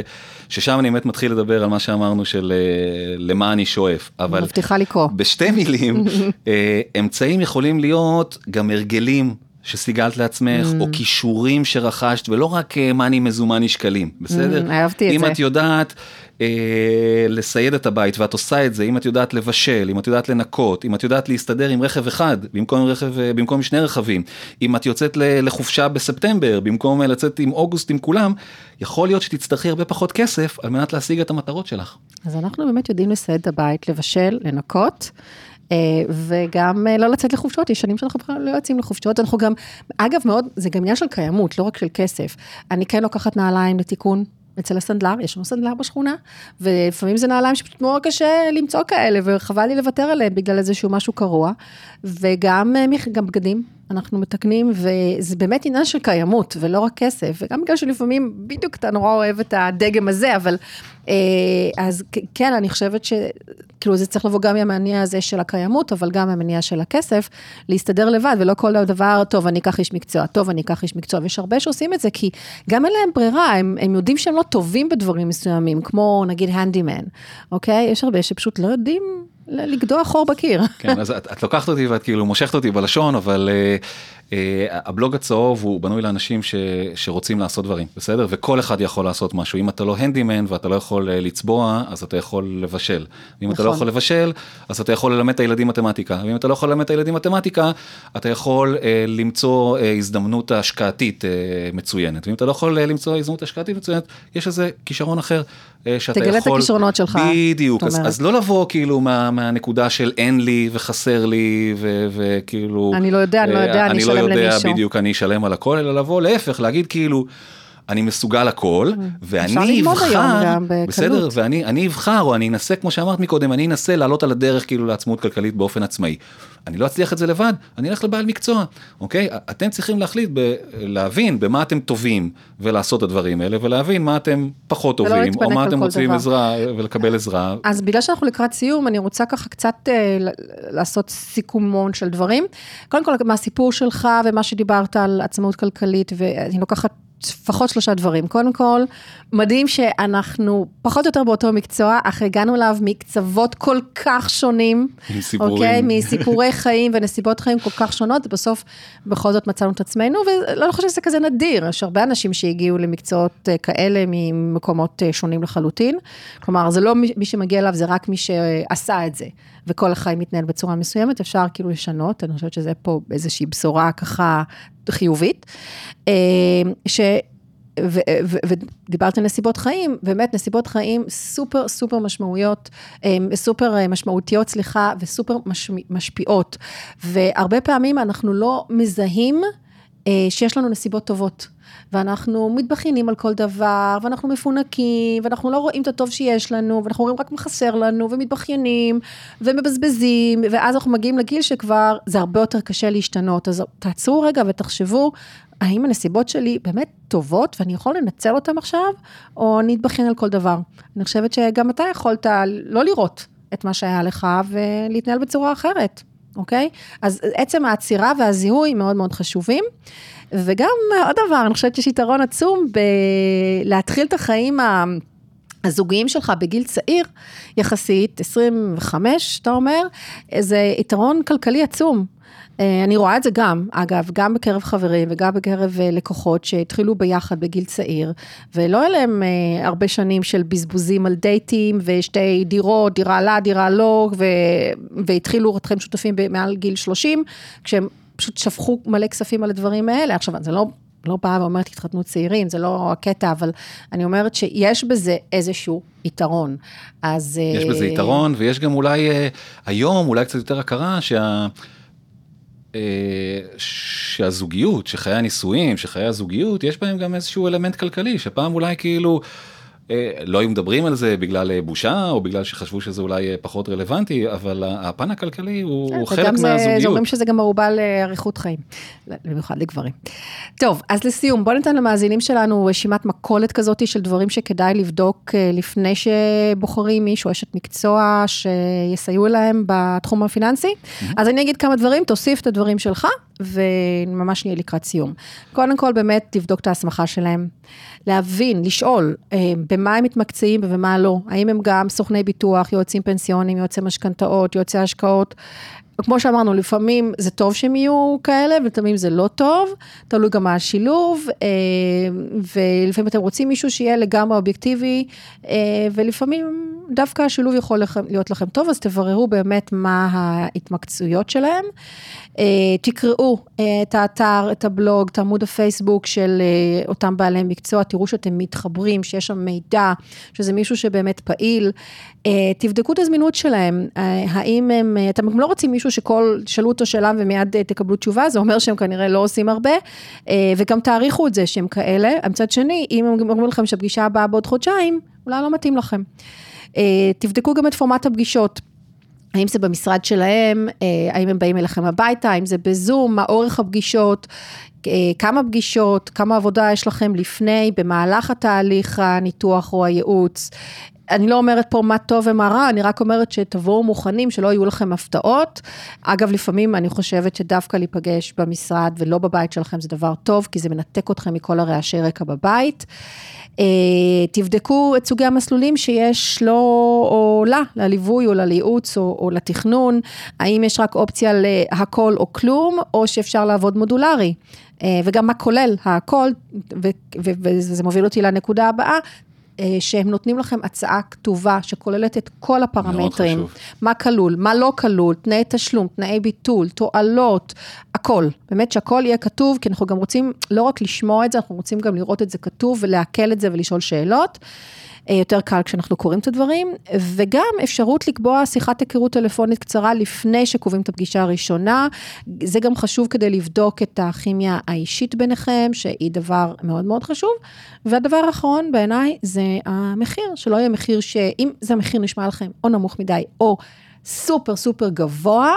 ששם אני באמת מתחיל לדבר על מה שאמרנו של אה, למה אני שואף, אבל מבטיחה לקרוא. בשתי מילים, אה, אמצעים יכולים להיות גם הרגלים שסיגלת לעצמך, Mm. או כישורים שרכשת, ולא רק אה, מאני מזומני שקלים, בסדר? Mm, אהבתי את אם זה. את יודעת אה, לסייד את הבית ואת עושה את זה, אם את יודעת לבשל, אם את יודעת לנקות, אם את יודעת להסתדר עם רכב אחד במקום רכב, אה, במקום שני רכבים, אם את יוצאת לחופשה בספטמבר במקום אה, לצאת עם אוגוסט עם כולם, יכול להיות שתצטרכי הרבה פחות כסף על מנת להשיג את המטרות שלך. אז אנחנו באמת יודעים לסייד את הבית, לבשל, לנקות. אה, וגם לא לצאת לחופשות, יש שנים שאנחנו בכלל לא יוצאים לחופשות, אנחנו גם, אגב מאוד, זה גם עניין של קיימות, לא רק של כסף. אני כן לוקחת נעליים לתיקון אצל הסנדלר, יש לנו סנדלר בשכונה, ולפעמים זה נעליים שפשוט מאוד קשה למצוא כאלה, וחבל לי לוותר עליהם בגלל איזשהו משהו קרוע, וגם אה, גם בגדים, אנחנו מתקנים, וזה באמת עניין של קיימות, ולא רק כסף, וגם בגלל שלפעמים בדיוק אתה נורא אוהב את הדגם הזה, אבל אה, אז כן, אני חושבת שכאילו זה צריך לבוא גם מהמניע הזה של הקיימות, אבל גם מהמניע של הכסף, להסתדר לבד, ולא כל דבר, טוב, אני אקח איש מקצוע, טוב, אני אקח איש מקצוע, ויש הרבה שעושים את זה, כי גם אין להם ברירה, הם, הם יודעים שהם לא טובים בדברים מסוימים, כמו נגיד הנדימן, אוקיי? יש הרבה שפשוט לא יודעים לגדוע חור בקיר. כן, אז את, את לוקחת אותי ואת כאילו מושכת אותי בלשון, אבל uh, uh, הבלוג הצהוב הוא בנוי לאנשים ש, שרוצים לעשות דברים, בסדר? וכל אחד יכול לעשות משהו. אם אתה לא הנדימן ואתה לא יכול uh, לצבוע, אז אתה יכול לבשל. ואם נכון. אתה לא נכון. יכול לבשל, אז אתה יכול ללמד את הילדים מתמטיקה. ואם אתה לא יכול ללמד את הילדים מתמטיקה, אתה יכול uh, למצוא uh, הזדמנות השקעתית uh, מצוינת. ואם אתה לא יכול uh, למצוא הזדמנות השקעתית מצוינת, יש איזה כישרון אחר שאתה תגלה יכול... תגלה את הכישרונות שלך. בדיוק, אז, אז לא לבוא כאילו מה... מהנקודה של אין לי וחסר לי וכאילו... אני לא יודע, אני לא יודע, אני אשלם למישהו. אני לא יודע, בדיוק, אני אשלם על הכל, אלא לבוא להפך, להגיד כאילו... אני מסוגל הכל, ואני אבחר, בסדר, ואני אבחר, או אני אנסה, כמו שאמרת מקודם, אני אנסה לעלות על הדרך כאילו לעצמאות כלכלית באופן עצמאי. אני לא אצליח את זה לבד, אני אלך לבעל מקצוע, אוקיי? אתם צריכים להחליט, ב, להבין במה אתם טובים ולעשות את הדברים האלה, ולהבין מה אתם פחות טובים, או מה אתם רוצים דבר. עזרה ולקבל עזרה. אז בגלל שאנחנו לקראת סיום, אני רוצה ככה קצת אה, לעשות סיכומון של דברים. קודם כל, מהסיפור שלך ומה שדיברת על עצמאות כלכלית, ואני לוקחת לפחות שלושה דברים. קודם כל, מדהים שאנחנו פחות או יותר באותו מקצוע, אך הגענו אליו מקצוות כל כך שונים. מסיפורים. אוקיי? מסיפורי חיים ונסיבות חיים כל כך שונות, ובסוף בכל זאת מצאנו את עצמנו, ולא חושבת שזה כזה נדיר. יש הרבה אנשים שהגיעו למקצועות אה, כאלה ממקומות אה, שונים לחלוטין. כלומר, זה לא מי שמגיע אליו, זה רק מי שעשה את זה. וכל החיים מתנהל בצורה מסוימת, אפשר כאילו לשנות, אני חושבת שזה פה איזושהי בשורה ככה חיובית. אה, ש... ודיברת על נסיבות חיים, באמת נסיבות חיים סופר סופר משמעויות, אה, סופר אה, משמעותיות, סליחה, וסופר משפיעות. והרבה פעמים אנחנו לא מזהים שיש לנו נסיבות טובות. ואנחנו מתבכיינים על כל דבר, ואנחנו מפונקים, ואנחנו לא רואים את הטוב שיש לנו, ואנחנו רואים רק מה חסר לנו, ומתבכיינים, ומבזבזים, ואז אנחנו מגיעים לגיל שכבר זה הרבה יותר קשה להשתנות. אז תעצרו רגע ותחשבו, האם הנסיבות שלי באמת טובות, ואני יכול לנצל אותן עכשיו, או אני אתבכיין על כל דבר. אני חושבת שגם אתה יכולת לא לראות את מה שהיה לך, ולהתנהל בצורה אחרת. אוקיי? אז עצם העצירה והזיהוי מאוד מאוד חשובים. וגם עוד דבר, אני חושבת שיש יתרון עצום בלהתחיל את החיים ה... הזוגיים שלך בגיל צעיר, יחסית, 25, אתה אומר, זה יתרון כלכלי עצום. אה, אני רואה את זה גם, אגב, גם בקרב חברים וגם בקרב אה, לקוחות שהתחילו ביחד בגיל צעיר, ולא היה להם אה, הרבה שנים של בזבוזים על דייטים ושתי דירות, דירה לה, דירה לא, ו... והתחילו חיים שותפים מעל גיל 30, כשהם פשוט שפכו מלא כספים על הדברים האלה. עכשיו, זה לא... לא באה ואומרת, תתחתנו צעירים, זה לא הקטע, אבל אני אומרת שיש בזה איזשהו יתרון. אז... יש בזה יתרון, ויש גם אולי, היום אולי קצת יותר הכרה שה... אה, שהזוגיות, שחיי הנישואים, שחיי הזוגיות, יש בהם גם איזשהו אלמנט כלכלי, שפעם אולי כאילו לא היו מדברים על זה בגלל אה, בושה, או בגלל שחשבו שזה אולי אה, פחות רלוונטי, אבל הפן הכלכלי הוא חלק מהזוגיות. זה אומרים שזה גם ערובה לאריכות חיים, במיוחד לגברים. טוב, אז לסיום, בוא ניתן למאזינים שלנו רשימת מכולת כזאת של דברים שכדאי לבדוק לפני שבוחרים מישהו, אשת מקצוע, שיסייעו להם בתחום הפיננסי. אז אני אגיד כמה דברים, תוסיף את הדברים שלך, וממש נהיה לקראת סיום. קודם כל, באמת, לבדוק את ההסמכה שלהם. להבין, לשאול, אה, במה הם מתמקצעים ובמה לא. האם הם גם סוכני ביטוח, יועצים פנסיונים, יועצי משכנתאות, יועצי השקעות. כמו שאמרנו, לפעמים זה טוב שהם יהיו כאלה, ולפעמים זה לא טוב, תלוי גם מה השילוב, אה, ולפעמים אתם רוצים מישהו שיהיה לגמרי אובייקטיבי, אה, ולפעמים דווקא השילוב יכול להיות לכם טוב, אז תבררו באמת מה ההתמקצויות שלהם. תקראו את האתר, את הבלוג, את עמוד הפייסבוק של אותם בעלי מקצוע, תראו שאתם מתחברים, שיש שם מידע, שזה מישהו שבאמת פעיל. תבדקו את הזמינות שלהם, האם הם, אתם גם לא רוצים מישהו שכל, שאלו אותו שאלה ומיד תקבלו תשובה, זה אומר שהם כנראה לא עושים הרבה, וגם תעריכו את זה שהם כאלה. מצד שני, אם הם אומרים לכם שהפגישה הבאה בעוד חודשיים, אולי לא מתאים לכם. תבדקו גם את פורמט הפגישות. האם זה במשרד שלהם, אה, האם הם באים אליכם הביתה, האם זה בזום, מה אורך הפגישות, אה, כמה פגישות, כמה עבודה יש לכם לפני, במהלך התהליך הניתוח או הייעוץ. אני לא אומרת פה מה טוב ומה רע, אני רק אומרת שתבואו מוכנים, שלא יהיו לכם הפתעות. אגב, לפעמים אני חושבת שדווקא להיפגש במשרד ולא בבית שלכם זה דבר טוב, כי זה מנתק אתכם מכל הרעשי רקע בבית. אה, תבדקו את סוגי המסלולים שיש לו או לה, לליווי או לייעוץ או, או לתכנון, האם יש רק אופציה להכל או כלום, או שאפשר לעבוד מודולרי. אה, וגם מה כולל הכל, וזה מוביל אותי לנקודה הבאה, אה, שהם נותנים לכם הצעה כתובה שכוללת את כל הפרמטרים, מה כלול, מה לא כלול, תנאי תשלום, תנאי ביטול, תועלות, הכל, באמת שהכל יהיה כתוב, כי אנחנו גם רוצים לא רק לשמוע את זה, אנחנו רוצים גם לראות את זה כתוב ולעכל את זה ולשאול שאלות. אה, יותר קל כשאנחנו קוראים את הדברים, וגם אפשרות לקבוע שיחת היכרות טלפונית קצרה לפני שקובעים את הפגישה הראשונה. זה גם חשוב כדי לבדוק את הכימיה האישית ביניכם, שהיא דבר מאוד מאוד חשוב. והדבר האחרון בעיניי זה המחיר, שלא יהיה מחיר שאם זה המחיר נשמע לכם או נמוך מדי או סופר סופר גבוה,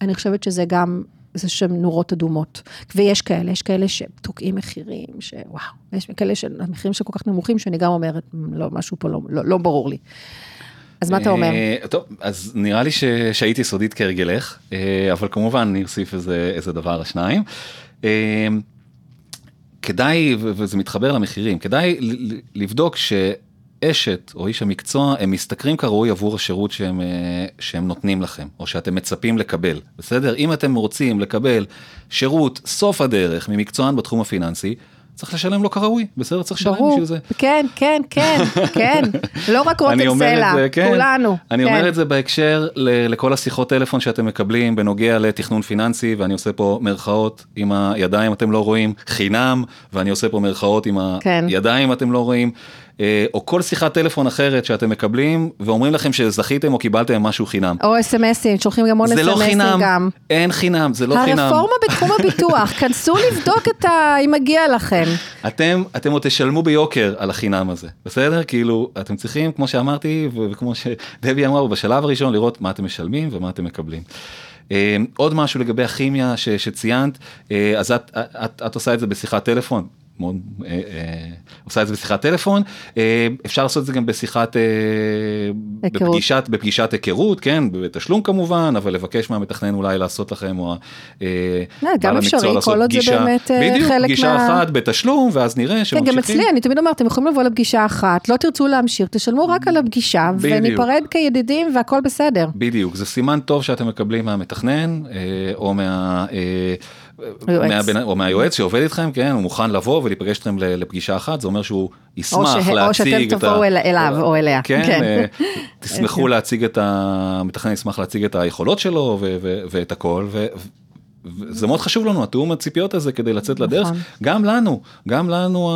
אני חושבת שזה גם זה שהם נורות אדומות. ויש כאלה, יש כאלה שתוקעים מחירים, שוואו, יש כאלה שהמחירים שכל כך נמוכים, שאני גם אומרת, לא, משהו פה לא, לא, לא ברור לי. אז מה אתה אומר? אה, טוב, אז נראה לי. שהייתי סודית כהרגלך, אה, אבל כמובן אני אוסיף איזה, איזה דבר או שניים. אה, כדאי, וזה מתחבר למחירים, כדאי לבדוק ש... אשת או איש המקצוע הם משתכרים כראוי עבור השירות שהם, אה, שהם נותנים לכם או שאתם מצפים לקבל בסדר אם אתם רוצים לקבל שירות סוף הדרך ממקצוען בתחום הפיננסי צריך לשלם לו כראוי, בסדר? צריך לשלם בשביל זה. כן, כן, כן, כן. לא רק רותם סלע, כן, כולנו. אני כן. אומר את זה בהקשר לכל השיחות טלפון שאתם מקבלים בנוגע לתכנון פיננסי, ואני עושה פה מרכאות עם הידיים, אתם לא רואים, חינם, ואני עושה פה מרכאות עם כן. הידיים, אתם לא רואים. אה, או כל שיחת טלפון אחרת שאתם מקבלים ואומרים לכם שזכיתם או קיבלתם משהו חינם. או אסמסים, שולחים גם עוד גם. זה לא חינם, אין חינם, זה לא חינם. הרפורמה בתחום הביטוח, כנסו לבדוק את ה... אם מגיע לכם. אתם, אתם עוד תשלמו ביוקר על החינם הזה, בסדר? כאילו, אתם צריכים, כמו שאמרתי, וכמו שדבי אמרה, בשלב הראשון לראות מה אתם משלמים ומה אתם מקבלים. אה, עוד משהו לגבי הכימיה ש, שציינת, אה, אז את, את, את עושה את זה בשיחת טלפון, מאוד אה, אה, עושה את זה בשיחת טלפון אה, אפשר לעשות את זה גם בשיחת אה, בפגישת בפגישת היכרות כן בתשלום כמובן אבל לבקש מהמתכנן אולי לעשות לכם או אה, לא, גם אפשרי כל עוד זה באמת אה, בדיוק, חלק פגישה מה... אחת בתשלום ואז נראה שממשיכים. כן, גם אצלי אני תמיד אומרת אתם יכולים לבוא לפגישה אחת לא תרצו להמשיך תשלמו רק על הפגישה בדיוק. וניפרד כידידים והכל בסדר. בדיוק זה סימן טוב שאתם מקבלים מהמתכנן אה, או מה. אה, מהבנ... או מהיועץ שעובד איתכם, כן, הוא מוכן לבוא ולהיפגש איתכם לפגישה אחת, זה אומר שהוא ישמח או ש... להציג את ה... או שאתם תבואו אליו או אליה. כן, כן. אה, תשמחו. להציג את ה... המתכנן ישמח להציג את היכולות שלו ו... ו... ואת הכל, ו... זה מאוד חשוב לנו התיאום הציפיות הזה כדי לצאת לדרך נכון. גם לנו גם לנו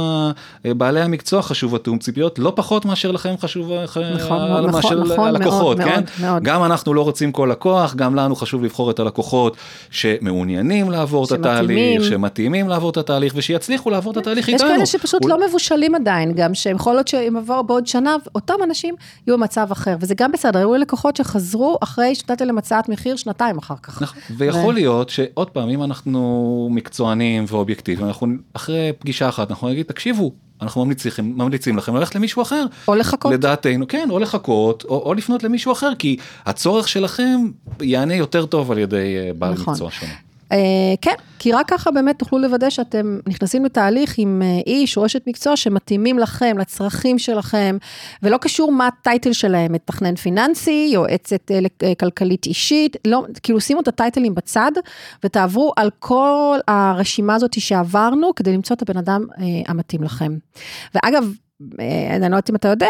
בעלי המקצוע חשוב התיאום ציפיות לא פחות מאשר לכם חשוב נכון, נכון, מאשר נכון, הלקוחות מאוד, כן מאוד, מאוד. גם אנחנו לא רוצים כל לקוח גם לנו חשוב לבחור את הלקוחות שמעוניינים לעבור שמתאימים. את התהליך שמתאימים לעבור את התהליך ושיצליחו לעבור את התהליך יש איתנו. יש כאלה שפשוט אול... לא מבושלים עדיין גם שהם יכול להיות שהם יבואו בעוד שנה אותם אנשים יהיו במצב אחר וזה גם בסדר היו לקוחות שחזרו אחרי שנתתם להם הצעת מחיר שנתיים אחר כך. נכון, ויכול ו... להיות ש... עוד פעם, אם אנחנו מקצוענים ואובייקטיביים, אנחנו אחרי פגישה אחת, אנחנו נגיד, תקשיבו, אנחנו ממליצים, ממליצים לכם ללכת למישהו אחר. או לחכות. לדעתנו, כן, או לחכות, או, או לפנות למישהו אחר, כי הצורך שלכם יענה יותר טוב על ידי אה, בעל נכון. מקצוע שונה. אה, כן, כי רק ככה באמת תוכלו לוודא שאתם נכנסים לתהליך עם אה, איש או אשת מקצוע שמתאימים לכם, לצרכים שלכם, ולא קשור מה הטייטל שלהם, מתכנן פיננסי, יועצת אה, כלכלית אישית, לא, כאילו שימו את הטייטלים בצד, ותעברו על כל הרשימה הזאת שעברנו, כדי למצוא את הבן אדם המתאים לכם. ואגב, אני לא יודעת אם אתה יודע,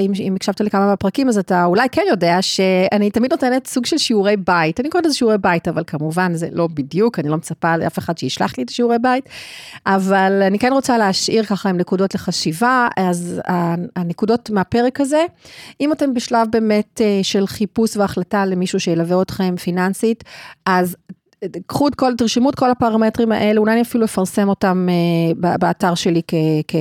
אם, אם הקשבת לי כמה מהפרקים, אז אתה אולי כן יודע שאני תמיד נותנת סוג של שיעורי בית. אני קוראת לזה שיעורי בית, אבל כמובן זה לא בדיוק, אני לא מצפה לאף אחד שישלח לי את השיעורי בית, אבל אני כן רוצה להשאיר ככה עם נקודות לחשיבה, אז הנקודות מהפרק הזה, אם אתם בשלב באמת אה, של חיפוש והחלטה למישהו שילווה אתכם פיננסית, אז קחו את כל, תרשמו את כל הפרמטרים האלה, אולי אני אפילו אפרסם אותם אה, באתר שלי כ, כ,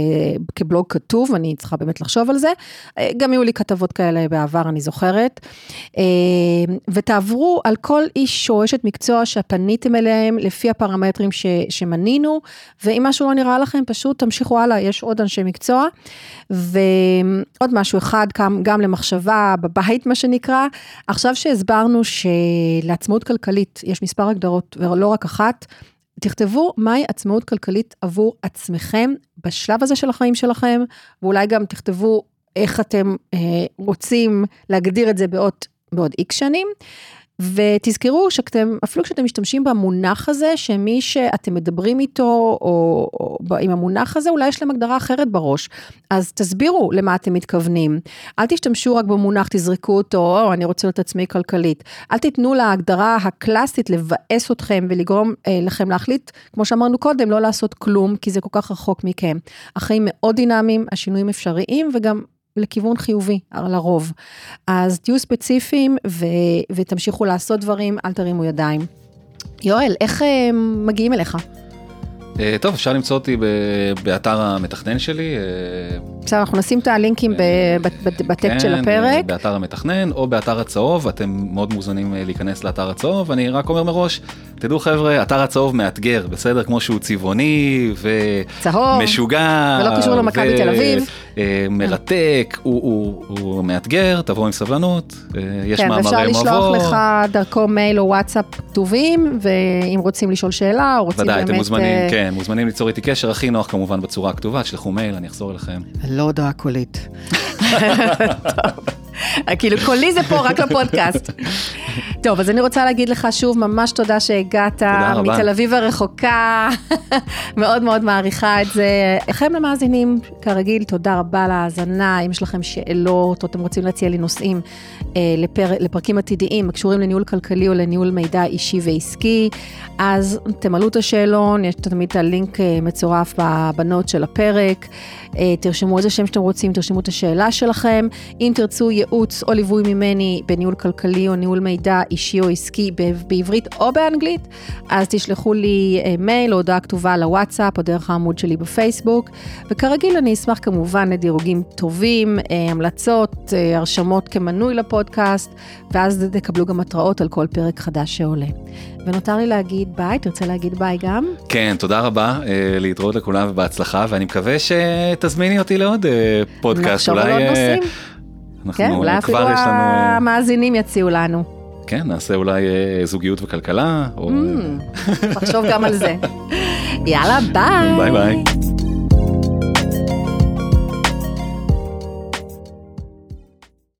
כבלוג כתוב, אני צריכה באמת לחשוב על זה. אה, גם היו לי כתבות כאלה בעבר, אני זוכרת. אה, ותעברו על כל איש או אשת מקצוע שפניתם אליהם לפי הפרמטרים ש, שמנינו, ואם משהו לא נראה לכם, פשוט תמשיכו הלאה, יש עוד אנשי מקצוע. ועוד משהו אחד, גם, גם למחשבה בבית, מה שנקרא, עכשיו שהסברנו שלעצמאות כלכלית יש מספר הגדרות, ולא רק אחת, תכתבו מהי עצמאות כלכלית עבור עצמכם בשלב הזה של החיים שלכם, ואולי גם תכתבו איך אתם אה, רוצים להגדיר את זה בעוד איקס שנים. ותזכרו שאתם, אפילו כשאתם משתמשים במונח הזה, שמי שאתם מדברים איתו, או, או עם המונח הזה, אולי יש להם הגדרה אחרת בראש. אז תסבירו למה אתם מתכוונים. אל תשתמשו רק במונח, תזרקו אותו, או אני רוצה להיות עצמי כלכלית. אל תיתנו להגדרה הקלאסית לבאס אתכם ולגרום אה, לכם להחליט, כמו שאמרנו קודם, לא לעשות כלום, כי זה כל כך רחוק מכם. החיים מאוד דינמיים, השינויים אפשריים, וגם לכיוון חיובי, לרוב. אז תהיו ספציפיים ו, ותמשיכו לעשות דברים, אל תרימו ידיים. יואל, איך אה, מגיעים אליך? אה, טוב, אפשר למצוא אותי באתר המתכנן שלי. אה, בסדר, אנחנו נשים את הלינקים בטקסט של כן, הפרק. באתר המתכנן או באתר הצהוב, אתם מאוד מוזנים להיכנס לאתר הצהוב, אני רק אומר מראש, תדעו חבר'ה, אתר הצהוב מאתגר, בסדר? כמו שהוא צבעוני ומשוגע. ולא קשור למכבי תל אביב. מרתק, הוא, מאתגר, תבואו עם סבלנות, יש כן, מאמרי מבוא. כן, ואפשר לשלוח לך דרכו מייל או וואטסאפ כתובים, ואם רוצים לשאול שאלה או רוצים באמת... ודאי, אתם מוזמנים, כן, מוזמנים ליצור איתי קשר, הכי נוח כמובן בצורה הכתובה, תשלחו מייל, אני אחזור אליכם. לא הודעה קולית. כאילו קולי זה פה רק לפודקאסט. טוב, אז אני רוצה להגיד לך שוב ממש תודה שהגעת. תודה רבה. מתל אביב הרחוקה, מאוד מאוד מעריכה את זה. לכם למאזינים, כרגיל, תודה רבה על ההאזנה. אם יש לכם שאלות או אתם רוצים להציע לי נושאים אה, לפר, לפרקים עתידיים הקשורים לניהול כלכלי או לניהול מידע אישי ועסקי, אז תמלאו את השאלון, יש תמיד את הלינק אה, מצורף בבנות של הפרק. אה, תרשמו איזה שם שאתם רוצים, תרשמו את השאלה שלכם. אם תרצו ייעוץ או ליווי ממני בניהול כלכלי או ניהול מידע אישי או עסקי בעברית או באנגלית, אז תשלחו לי אה, מייל או הודעה כתובה לוואטסאפ או דרך העמוד שלי בפייסבוק. וכרגיל אני אשמח כמובן לדירוגים טובים, אה, המלצות, הרשמות כמנוי לפודקאסט, ואז תקבלו גם התראות על כל פרק חדש שעולה. ונותר לי להגיד ביי, תרצה להגיד ביי גם? כן, תודה רבה, להתראות לכולם ובהצלחה, ואני מקווה שתזמיני אותי לעוד פודקאסט. נחשוב על עוד נושאים. כן, אולי אפילו המאזינים יציעו לנו. כן, נעשה אולי זוגיות וכלכלה. נחשוב גם על זה. יאללה, ביי. ביי ביי.